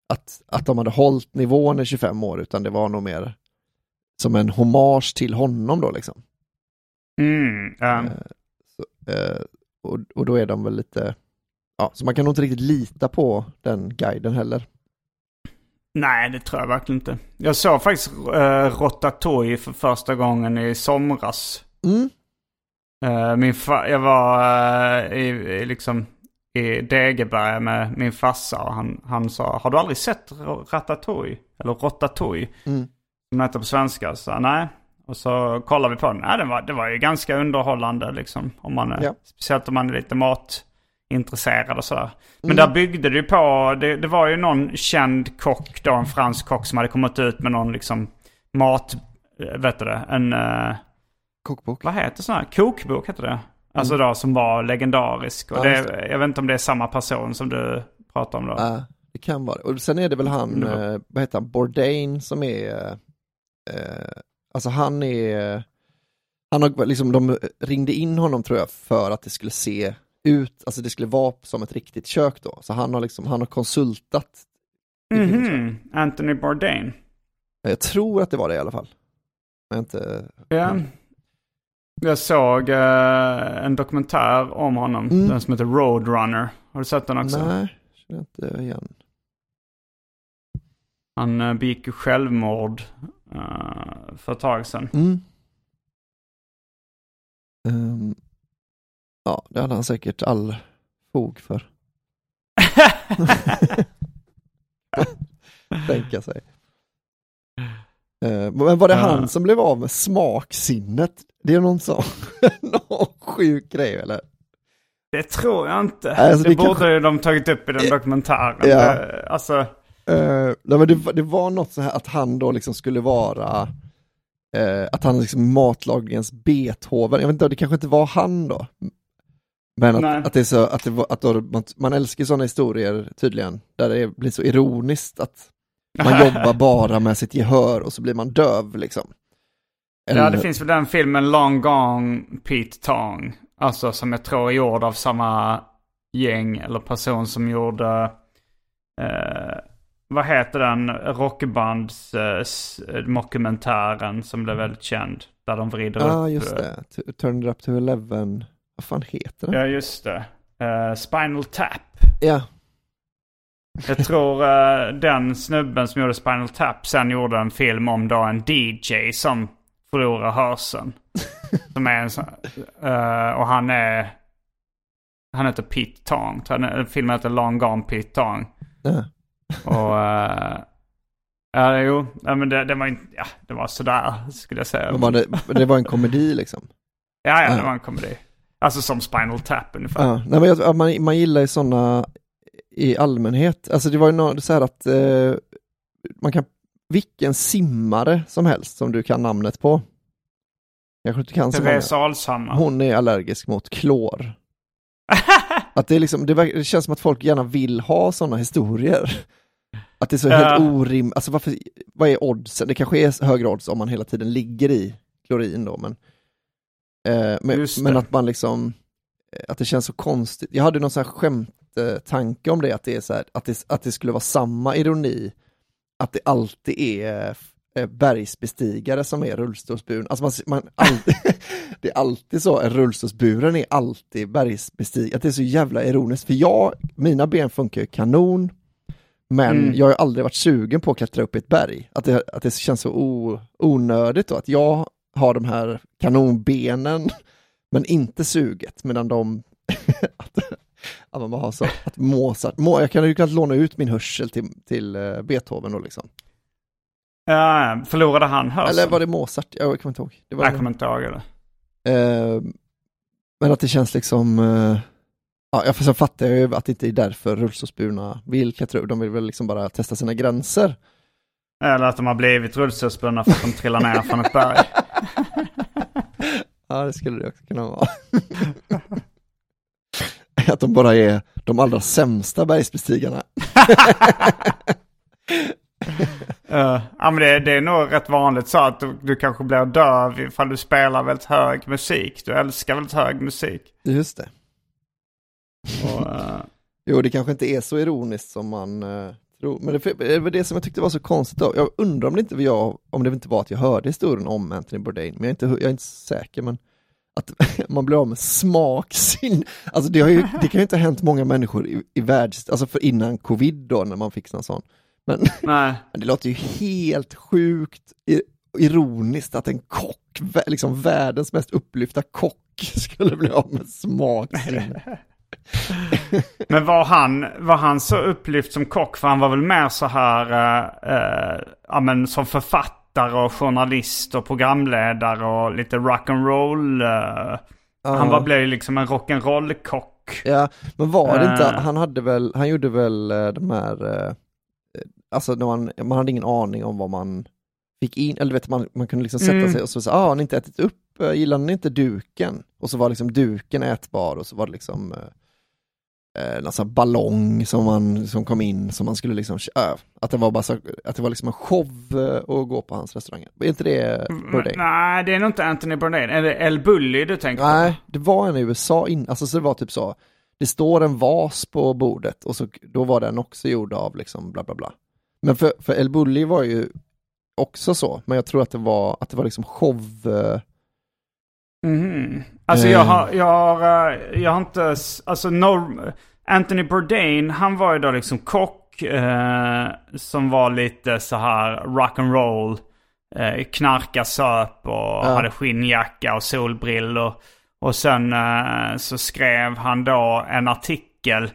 att, att de hade hållit nivån i 25 år utan det var nog mer som en hommage till honom då liksom. Mm, ja. Eh, Eh, och, och då är de väl lite, ja, så man kan nog inte riktigt lita på den guiden heller. Nej, det tror jag verkligen inte. Jag såg faktiskt uh, Rotatouille för första gången i somras. Mm. Uh, min jag var uh, i, i, liksom i Degeberga med min farsa och han, han sa Har du aldrig sett Ratatouille? Eller Rotatouille? Mm. Som heter på svenska. Så nej. Och så kollade vi på den. Nej, det var, det var ju ganska underhållande liksom. Om man, Ja. Speciellt om man är lite matintresserad och sådär. Men Mm. där byggde det ju på, det, det var ju någon känd kock då, en fransk kock som hade kommit ut med någon liksom mat, eh, vet du det, en, eh, Kokbok. vad heter här, kokbok heter det. Alltså då som var legendarisk. Och Mm. Ja, det, jag vet inte om det är samma person som du pratar om då. Ja, det kan vara Och sen är det väl han, var- eh, vad heter han, Bourdain som är, eh, alltså han är, han har liksom, de ringde in honom tror jag för att det skulle se ut, alltså det skulle vara som ett riktigt kök då. Så han har liksom, han har konsultat. Mhm, Anthony Bourdain. Jag tror att det var det i alla fall. Men inte, Ja. Jag såg eh, en dokumentär om honom, Mm. den som heter Roadrunner. Har du sett den också? nej, känner inte igen. Han uh, begick ju självmord eh, för ett tag sedan. Mm. Ehm, ja, det hade han säkert all fog för. Tänka sig. Eh, men var det han som blev av med smaksinnet? Det är någon sån någon sjuk grej eller? Det tror jag inte. alltså, det det borde kanske- de tagit upp i den dokumentären. Ja. Det, alltså, Uh, nej, men det, var- det var något så här att han då liksom skulle vara eh, att han liksom matlagningens Beethoven, jag vet inte, det kanske inte var han då. Men att, att det är så, att, det att då, man, man älskar sådana historier tydligen, där det blir så ironiskt att man jobbar bara med sitt gehör och så blir man döv liksom. ja, Eller- det finns väl den filmen Long Gone Pete Tong. Alltså som jag tror är gjord av samma gäng eller person som gjorde eh, vad heter den rockbands eh, som blev väldigt känd. Där de vrider Ja, upp. just eh, det. Turn it up to eleven. Vad fan heter den? Ja, just det. Eh, Spinal Tap. Ja, Jag tror eh, den snubben som gjorde Spinal Tap sen gjorde en film om då en DJ som förlorar hörseln. som är en sån, eh, och han är... Han heter Pete Tong. Filmen heter Long Gone Pete Tong. ja. Och... eh, ja, jo. Ja, men det, det var inte... Ja, det var sådär skulle jag säga. Men var det, det var en komedi liksom. Ja, ja, det var en komedi. Alltså som Spinal Tap ungefär. Ja, nej, men jag, ja, man, man gillar ju sådana i allmänhet. Alltså det var ju något så här att eh, man kan, vilken simmare som helst som du kan namnet på. Jag inte kan. Therese Alshammar. Hon är allergisk mot klor. Att det, är liksom, det, det känns som att folk gärna vill ha sådana historier. Att det är så Ja. helt orim, alltså varför, vad är oddsen? Det kanske är högre odds om man hela tiden ligger i klorin då, men, eh, men, men att man liksom, eh, att det känns så konstigt. Jag hade någon sån här skämttanke om det, att det är så här, att det, att det skulle vara samma ironi, att det alltid är eh, bergsbestigare som är rullstolsburen. Alltså man, man alltid, det är alltid så, en rullstolsburen är alltid bergsbestigare. Att det är så jävla ironiskt, för jag, mina ben funkar ju kanon, men Mm. jag har aldrig varit sugen på att klättra upp i ett berg. Att det, att det känns så o, onödigt då, att jag har de här kanonbenen, men inte suget, medan de att, att man har så, att Mozart, Mo, jag kan ju kanske låna ut min hörsel till, till eh, Beethoven då liksom. Ja, förlorade han hörseln? Eller var det Mozart? Jag kommer inte ihåg. Det var Jag kommer inte ihåg det. Eh, men att det känns liksom, eh, ja, jag så fattar jag ju att det inte är därför rullstolsburna vill klättra de vill väl liksom bara testa sina gränser. Eller att de har blivit rullstolsburna för att de trillar ner från ett berg. Ja, det skulle det också kunna vara. att de bara är de allra sämsta bergsbestigarna. Uh, ja, men det, det är nog rätt vanligt så att du, du kanske blir döv ifall du spelar väldigt hög musik. Du älskar väldigt hög musik. Just det. Och, eh, Jo, det kanske inte är så ironiskt som man eh, tror. Men det, det var det som jag tyckte var så konstigt. Då. Jag undrar om det inte var jag, om det inte var att jag hörde historien om Anthony Bourdain, men jag är inte, jag är inte säker. Men att man blir av med smaksin. Alltså det, har ju, det kan ju inte ha hänt många människor i, i världs... Alltså för innan covid då när man fick någon sån. Men, Nej. men det låter ju helt sjukt ironiskt att en kock, liksom världens mest upplyfta kock skulle bli av med smaksin. Men var han, var han så upplyft som kock? För han var väl mer så här, eh, eh, ja men som författare och journalist och programledare och lite rock'n'roll. Uh, Han var, blev liksom en rock'n'roll-kock. Ja, men var det inte, Eh. han hade väl, han gjorde väl eh, de här, eh, alltså när man, man hade ingen aning om vad man fick in, eller vet man, man kunde liksom sätta Mm. sig och så sa, ah, har ni inte ätit upp, eh, gillar ni inte duken? Och så var liksom duken ätbar och så var det liksom eh, eh, här ballong som, man, som kom in som man skulle liksom, äh, att det var bara så, att det var liksom en show eh, att gå på hans restauranger. Är inte det Bourdain? Nej, det är nog inte Anthony Bourdain. Är det El Bulli du tänker på? Nej, det var en i USA in, alltså så det var typ så, det står en vas på bordet och så, då var den också gjord av liksom bla bla bla. Men för, för El Bulli var ju också så, men jag tror att det var, att det var liksom show, eh, Mhm. Alltså Eh. jag har, jag har, eh, jag har inte, alltså norm, Anthony Bourdain, han var ju då liksom kock eh, som var lite så här rock'n'roll, eh, knarka söp och hade skinnjacka och solbrillor. Och sen eh, så skrev han då en artikel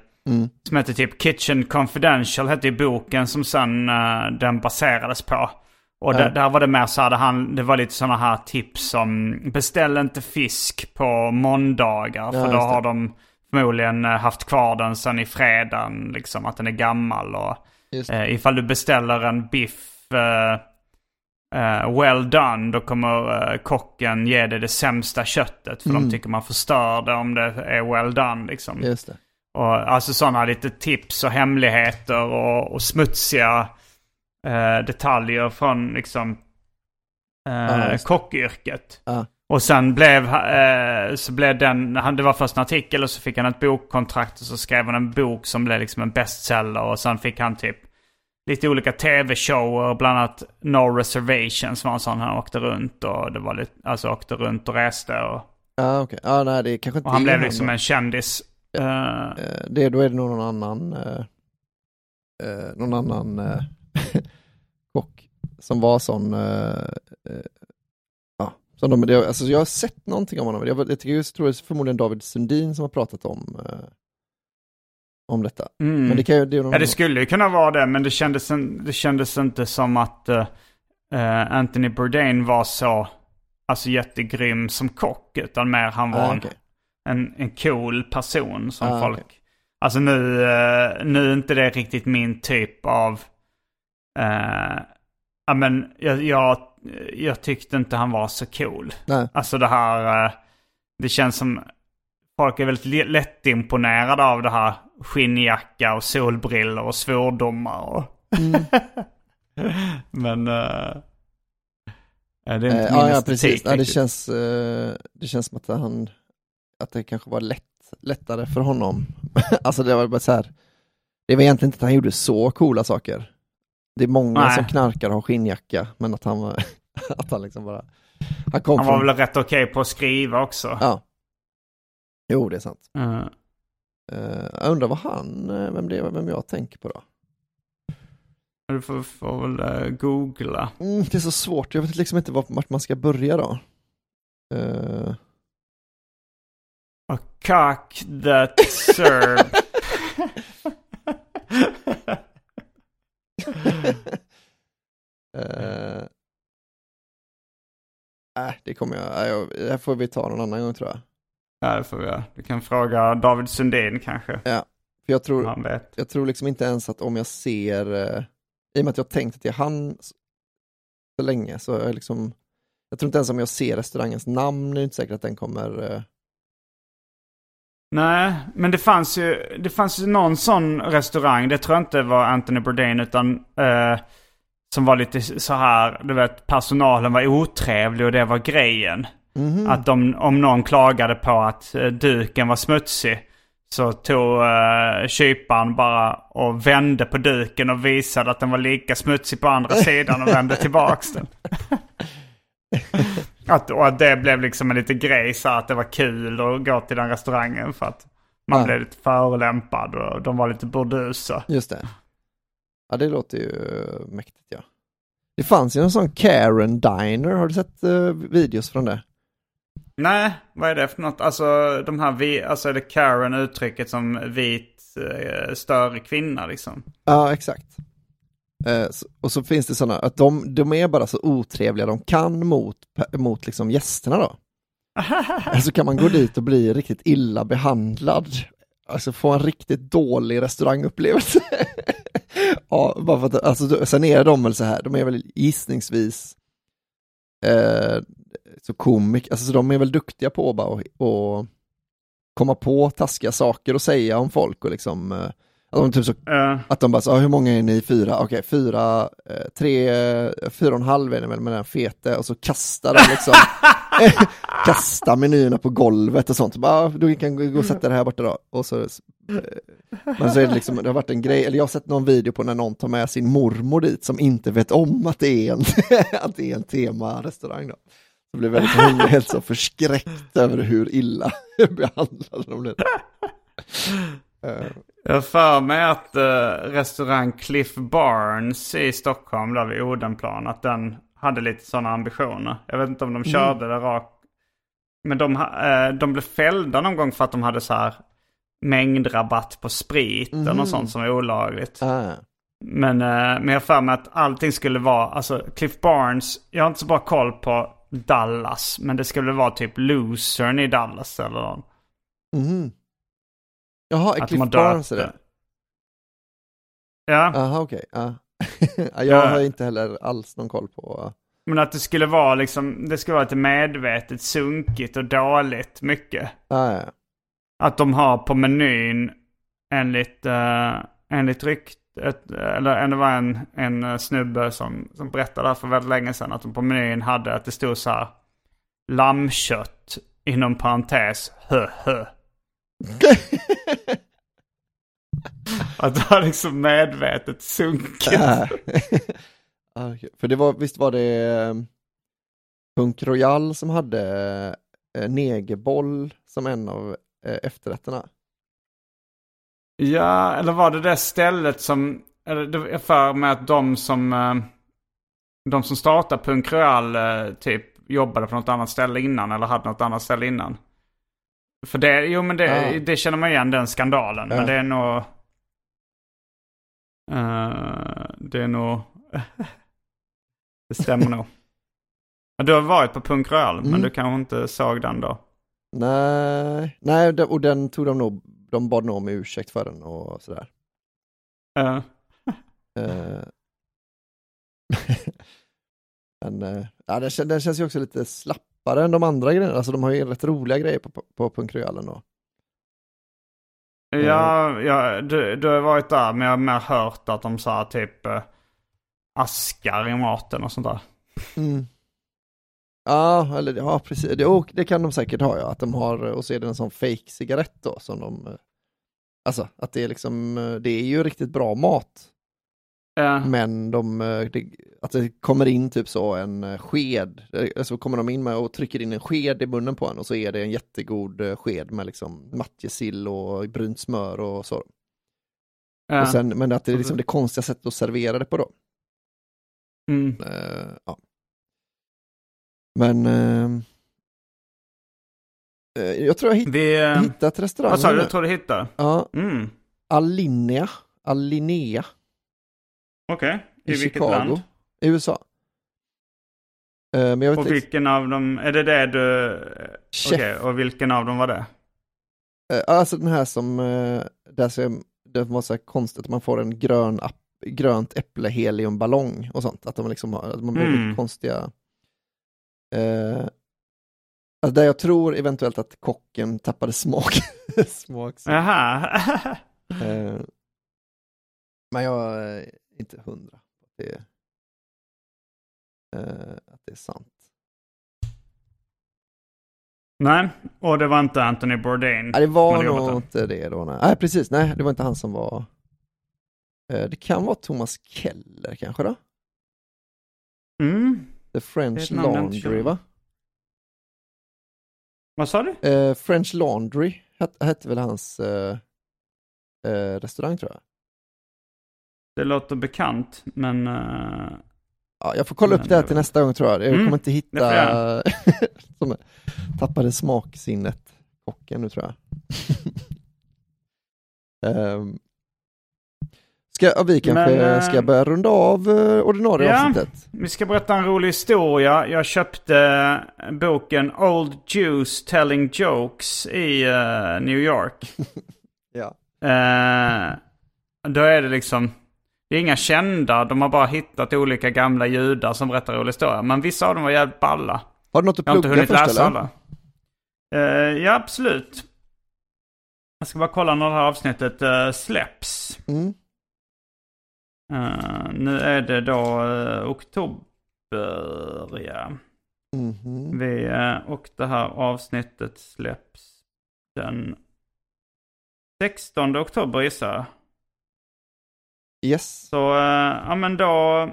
som hette typ Kitchen Confidential, hette ju boken som sen eh, den baserades på. Och där, där var det mer så här, det, han, det var lite sådana här tips som beställ inte fisk på måndagar för just då har de förmodligen eh, haft kvar den sen i fredagen, liksom att den är gammal. Och eh, ifall du beställer en biff eh, eh, well done, då kommer eh, kocken ge dig det sämsta köttet. För de tycker man förstör det om det är well done liksom. just det. Och, alltså sådana lite tips och hemligheter och, och smutsiga eh, detaljer från liksom eh, Ja, kockyrket. Ja. Och sen blev, eh, så blev den, han, det var först en artikel och så fick han ett bokkontrakt och så skrev han en bok som blev liksom en bestseller och sen fick han typ lite olika tv-shower, bland annat No Reservations var en sån han åkte runt och det var lite, alltså åkte runt och reste och, Ja okej, ja nej det är kanske inte och han blev då. liksom en kändis. Eh, Eh, det, då är det nog någon annan eh, någon annan som var sån eh, eh, ja, som de, alltså jag har sett någonting om honom, jag, jag, tycker, jag tror det är förmodligen David Sundin som har pratat om eh, om detta. mm. Men det kan ju, det någon Ja, det skulle ju kunna vara det, men det kändes, en- det kändes inte som att eh, Anthony Bourdain var så alltså, jättegrym som kock, utan mer han var Ah, en, okej. en, en cool person som Ah, folk... okej. Alltså nu, nu är inte det riktigt min typ av... ja, men jag, jag, jag tyckte inte han var så cool. Nej. Alltså det här, eh, det känns som folk är väldigt lättimponerade av det här skinnjacka och solbrillor och svordomar. Och Mm. Men eh, det är inte Eh, min ja, ja estetik precis, ja, det, känns, eh, det känns som att han att det kanske var lätt, lättare för honom. alltså det var bara så här, det var egentligen inte att han gjorde så coola saker. Det är många Nej. som knarkar och har skinnjacka, men att han, att han liksom bara, han kom Han var från, väl rätt okej på att skriva också. ja. Jo, det är sant. Eh, Eh, jag undrar vad han, eh, vem det är, vem jag tänker på då. du får, får väl eh, googla. Mm, det är så svårt, jag vet liksom inte vart, man ska börja då. Eh, A cock that served. Eh, Nej, det kommer jag, nej, jag, det här får vi ta någon annan gång tror jag. ja, det får vi göra. Du kan fråga David Sundin kanske. För jag tror, Han vet. jag tror liksom inte ens att om jag ser, eh, i och med att jag tänkt att det är han s- så länge, så är jag liksom, jag tror inte ens om jag ser restaurangens namn, är det inte säkert att den kommer, eh, Nej, men det fanns ju, det fanns ju någon sån restaurang, det tror jag inte var Anthony Bourdain utan eh, som var lite så här, du vet personalen var otrevlig och det var grejen. mhm, Att de, om någon klagade på att eh, duken var smutsig så tog uh, kyparen bara och vände på duken och visade att den var lika smutsig på andra sidan och vände tillbaks den. Att, och att det blev liksom en liten grej så att det var kul att gå till den restaurangen för att man Ja. blev lite förolämpad och de var lite burdusa. Just det. Ja, det låter ju eh, mäktigt ja. Det fanns ju en sån Karen Diner, har du sett eh, videos från det? Nej, vad är det för något? Alltså de här, vi, alltså är det Karen uttrycket som vit eh, större kvinna liksom? Ja, exakt. Eh, och så finns det sådana, att de, de är bara så otrevliga de kan mot, mot liksom gästerna då. Så kan man gå dit och bli riktigt illa behandlad. Alltså få en riktigt dålig restaurangupplevelse. ja, bara för att, alltså, sen är de väl så här, de är väl gissningsvis eh, så komik, alltså så de är väl duktiga på bara att och komma på taskiga saker och säga om folk och liksom eh, att de typ så Eh, att de bara sa, hur många är ni? Fyra? Okej, fyra, eh, tre, fyra och en halv är det väl med den fete och så kastar de liksom, kasta menyerna på golvet och sånt. Så Bara, "Ah, du kan gå och sätta det här borta då. Och så, men så är det liksom, det har varit en grej, eller jag har sett någon video på när någon tar med sin mormor dit som inte vet om att det är en, att det är en temarestaurang då. Så blev väldigt blev helt så förskräckt över hur illa behandlade de blev. Eh, Jag för mig att eh, restaurang Cliff Barnes i Stockholm, där vid Odenplan, att den hade lite sådana ambitioner. Jag vet inte om de körde det rakt. Men de, eh, de blev fällda någon gång för att de hade så här mängdrabatt på sprit eller något sånt som var olagligt. ah, Men, eh, men jag för mig att allting skulle vara, alltså Cliff Barnes, jag har inte så bra koll på Dallas, men det skulle vara typ losern i Dallas eller något. mhm. Jaha, är Att Cliff Barnes det? Ja. Jaha, okej. ja. Ja, jag Ja. har inte heller alls någon koll på... Men att det skulle vara liksom, det skulle vara lite medvetet sunkigt och dåligt mycket. Ah, ja. Att de har på menyn enligt, uh, enligt ryktet, eller det var en, en eh, snubbe som, som berättade för väldigt länge sedan. Att de på menyn hade att det stod så här lammkött inom parentes hö hö. Att det var liksom medvetet sunkigt. Ah. För det var, visst var det eh, Punk Royal som hade eh, negerboll som en av eh, efterrätterna? Ja, eller var det det stället som... Eller det är för mig att de som... eh, De som startade Punk Royal eh, typ jobbade på något annat ställe innan eller hade något annat ställe innan. För det, jo men det, Ja. det känner man igen den skandalen. Ja. Men det är nog... eh, det är nog... det stämmer nog. Du har varit på Punk men Mm. du kanske inte såg den då? Nej, nej och den tog de nog, de bad nog om ursäkt för den och sådär. Eh, Eh, Men eh, ja, den, den känns ju också lite slappare än de andra grejerna, alltså de har ju rätt roliga grejer på, på, på Punk ändå. Ja, ja du, du har varit där men jag har mer hört att de sa typ eh, askar i maten och sånt där. Mm. Ja, eller ja, precis. Det, och det kan de säkert ha, ja. Att de har, och så är det en sån fake cigarett då som de... eh, Alltså, att det är liksom, eh, det är ju riktigt bra mat. Eh, Men de, eh, det, att det kommer in typ så en eh, sked, eh, så kommer de in med och trycker in en sked i munnen på en och så är det en jättegod sked med liksom matjessill och brynt smör och så. eh, Och sen, men att det är liksom det konstiga sättet att servera det på då. mm. Eh, ja. Men eh, jag tror jag hitt, Vi... hittat restaurangen vad sa du? Jag tror du hittade? Ja, Mm. Alinea, Alinea Okej. I, i, vilket Chicago, land? i USA. Eh, men jag vet Och inte, vilken av dem... Är det det du... Okej, och vilken av dem var det? eh, alltså den här som, eh, där så, det var så här konstigt att man får en grön app, grönt äpple heliumballong och sånt, att de liksom har, att man blir Mm. lite konstiga eh, Alltså där jag tror eventuellt att kocken tappade smak. smak Jaha. Eh, men jag inte hundra på att det, eh, att det är sant. Nej, och det var inte Anthony Bourdain. Nej, det var nog inte det då. Nej. nej, precis. Nej, det var inte han som var... Eh, det kan vara Thomas Keller kanske då? Mm. The är French Laundry va? Vad sa du? Eh, French Laundry het, hette väl hans eh, eh, restaurang tror jag. Det låter bekant, men... eh, Ja, jag får kolla upp Men det här till nästa gång tror jag. Jag Mm, kommer inte hitta... som tappade smaksinnet, kocken nu tror jag. Ehm, ska, vi kanske Men, eh, ska börja runda av eh, ordinarie Ja. avsnittet. Vi ska berätta en rolig historia. Jag köpte boken Old Jews Telling Jokes i eh, New York. Ja. Eh, då är det liksom, det är inga kända, de har bara hittat olika gamla judar som berättar roliga historier. Men vissa av dem var jävligt balla. Har du något att Jag har inte plugga hunnit först läsa alla. Eh, ja, absolut. Jag ska bara kolla när det här avsnittet eh, släpps. Mm. Eh, nu är det då eh, oktober, ja. Mhm. Vi, eh, och det här avsnittet släpps den 16 oktober gissar jag. Yes. Så, eh, ja men då,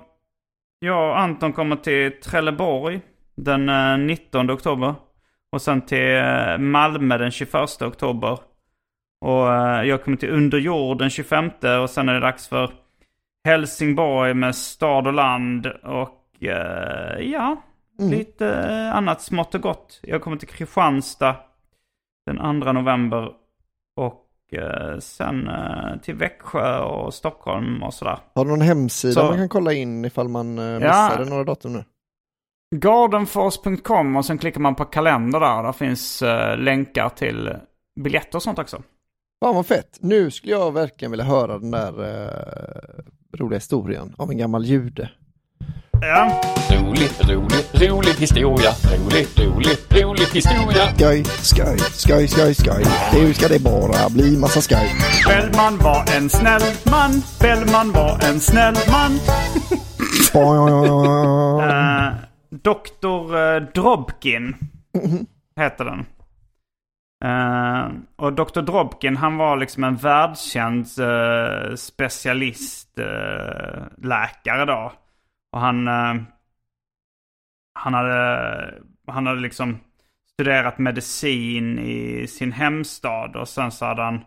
jag och Anton kommer till Trelleborg den eh, 19 oktober. Och sen till eh, Malmö den 21 oktober. Och eh, jag kommer till Underjord den 25 och sen är det dags för Helsingborg med stad och land och eh, ja, Mm. lite eh, annat smått och gott. Jag kommer till Kristianstad den 2 november och eh, sen eh, till Växjö och Stockholm och sådär. Har du någon hemsida Så- man kan kolla in ifall man eh, Ja. missade några datum nu? Gardenfors.com och sen klickar man på kalender där. Där finns eh, länkar till biljetter och sånt också. Fan vad fett. Nu skulle jag verkligen vilja höra den där eh, roliga historien av en gammal jude. Ja, Rolig, rolig, rolig historia. Rolig, rolig, rolig historia. Skoj, skoj, skoj, skoj, skoj. Nu ska det bara bli massa skoj. Bellman var en snäll man. Bellman var en snäll man. Eh, Dr. eh, Drobkin heter den. Eh, och Dr. Drobkin han var liksom en världskänd uh, specialist eh, läkare då. Och han, eh, han, hade, han hade liksom studerat medicin i sin hemstad och sen så hade han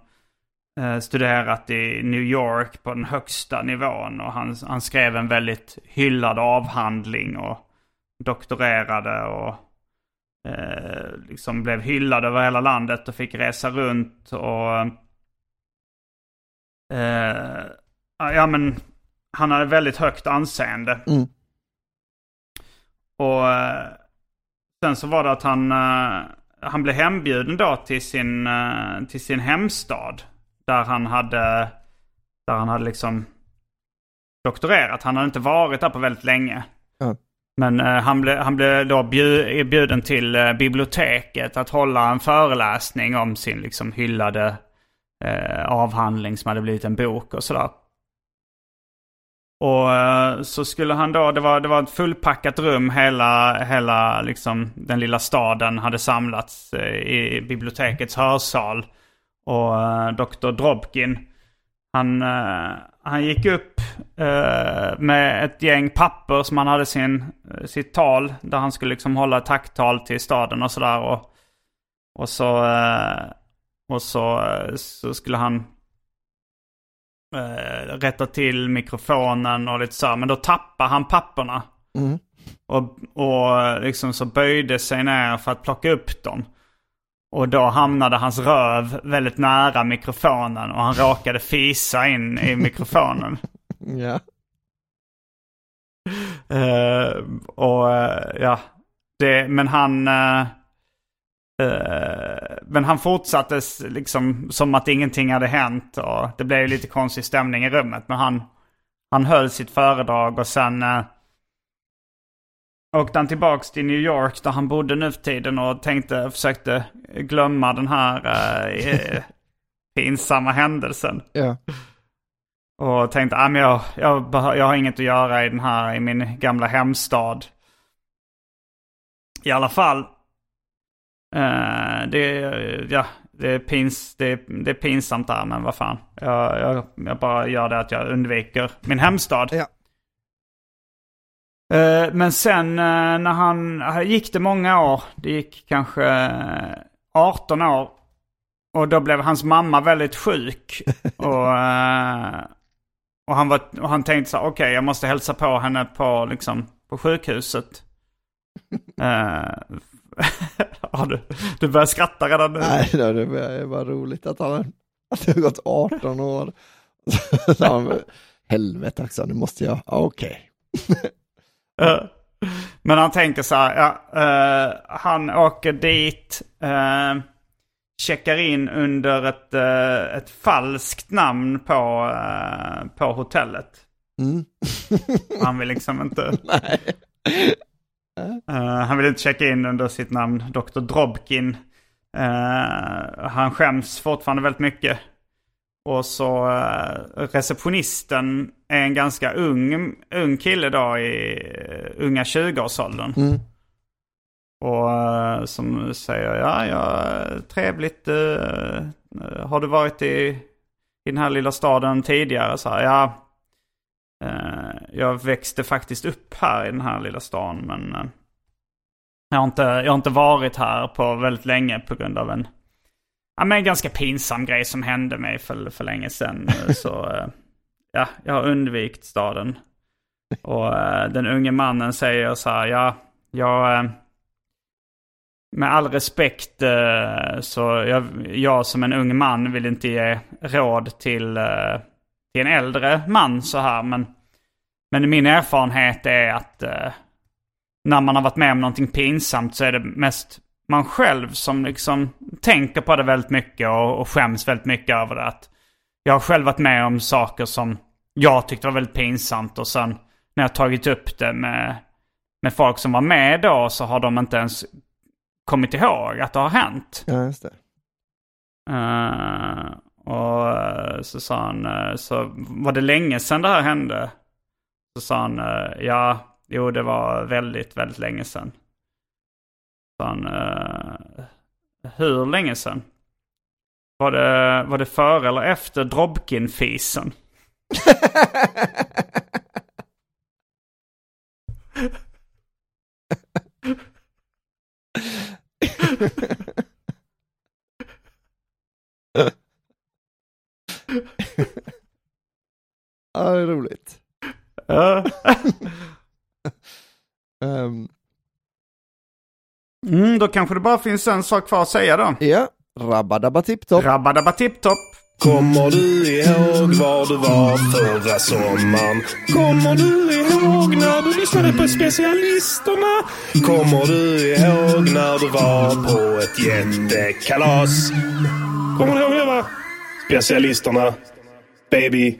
eh, studerat i New York på den högsta nivån. Och han, han skrev en väldigt hyllad avhandling och doktorerade och eh, liksom blev hyllad över hela landet och fick resa runt och eh, ja men han hade väldigt högt anseende. Mm. Och eh, sen så var det att han, eh, han blev hembjuden då till sin, eh, till sin hemstad. Där han hade, där han hade liksom doktorerat. Han hade inte varit där på väldigt länge. Ja. Men han, blev, han blev då bjud, erbjuden till biblioteket att hålla en föreläsning om sin liksom hyllade avhandling som hade blivit en bok och sådär. Och eh, så skulle han då, det var, det var ett fullpackat rum, hela, hela liksom, den lilla staden hade samlats eh, i bibliotekets hörsal. Och eh, Dr. Drobkin, han, han gick upp med ett gäng papper som han hade sin, sitt tal, där han skulle liksom hålla tacktal till staden och sådär. Och, och så, och så, så skulle han eh, rätta till mikrofonen och lite så. här. Men då tappade han papperna. Mm. Och, och liksom så böjde sig ner för att plocka upp dem. Och då hamnade hans röv väldigt nära mikrofonen och han råkade fisa in i mikrofonen. Ja. Eh, och eh, ja, det, men han... eh, men han fortsatte liksom som att ingenting hade hänt och det blev lite konstig stämning i rummet. Men han, han höll sitt föredrag och sen uh, åkte han tillbaks till New York där han bodde nu för tiden och tänkte, försökte glömma den här eh, eh, pinsamma händelsen. Ja. Och tänkte, ah, men jag, jag, jag har inget att göra i den här, i min gamla hemstad. I alla fall. Eh, det, ja, det, är pins, det, det är pinsamt där, men vad fan. Jag, jag, jag bara gör det att jag undviker min hemstad. Ja. Eh, men sen eh, när han, gick det många år. Det gick kanske eh, 18 år. Och då blev hans mamma väldigt sjuk. och, och, han, var, och han tänkte så här, okej jag måste hälsa på henne på, liksom, på sjukhuset. Ja, du, du börjar skratta redan nu. Nej, det det var roligt att han att det har gått 18 år. Så han, Helvete också, nu måste jag, ja, okej. Eh, Men han tänker så här, ja, eh, han åker dit, eh, checkar in under ett, eh, ett falskt namn på, på hotellet. Mm. Han vill liksom inte... Nej. Eh, han vill inte checka in under sitt namn Dr. Drobkin. Eh, han skäms fortfarande väldigt mycket. Och så eh, receptionisten är en ganska ung, ung kille då i unga 20-årsåldern. Mm. Och som säger, ja, ja, trevligt. har du varit i, i den här lilla staden tidigare? Så här, ja, jag växte faktiskt upp här i den här lilla stan. Men eh, jag, har inte, jag har inte varit här på väldigt länge på grund av en, ja, men en ganska pinsam grej som hände mig för, för länge sedan. Eh, Så eh, ja, jag har undvikit staden. Och eh, den unge mannen säger så här, ja, jag... Eh, med all respekt eh, så jag, jag som en ung man vill inte ge råd till, eh, till en äldre man så här. Men, men min erfarenhet är att eh, när man har varit med om någonting pinsamt så är det mest man själv som liksom tänker på det väldigt mycket och, och skäms väldigt mycket över det. Att jag har själv varit med om saker som jag tyckte var väldigt pinsamt och sen när jag tagit upp det med, med folk som var med då så har de inte ens kommit ihåg att det har hänt. Ja, just det. Eh, och eh, så sa han, eh, så var det länge sedan det här hände? Så sa han, eh, ja, jo det var väldigt, väldigt länge sedan. Så han, hur länge sedan? Var det, var det före eller efter Drobkin-fisen? Ja, det är roligt. Ja. Ehm, Mm, då kanske det bara finns en sak kvar att säga då. ja, rabba tipptopp. Rabba tipptopp. Kommer du ihåg var du var förra sommaren? Kommer du ihåg när du lyssnade på specialisterna? Kommer du ihåg när du var på ett jättekalas? Kommer du ihåg det va? Specialisterna. Baby.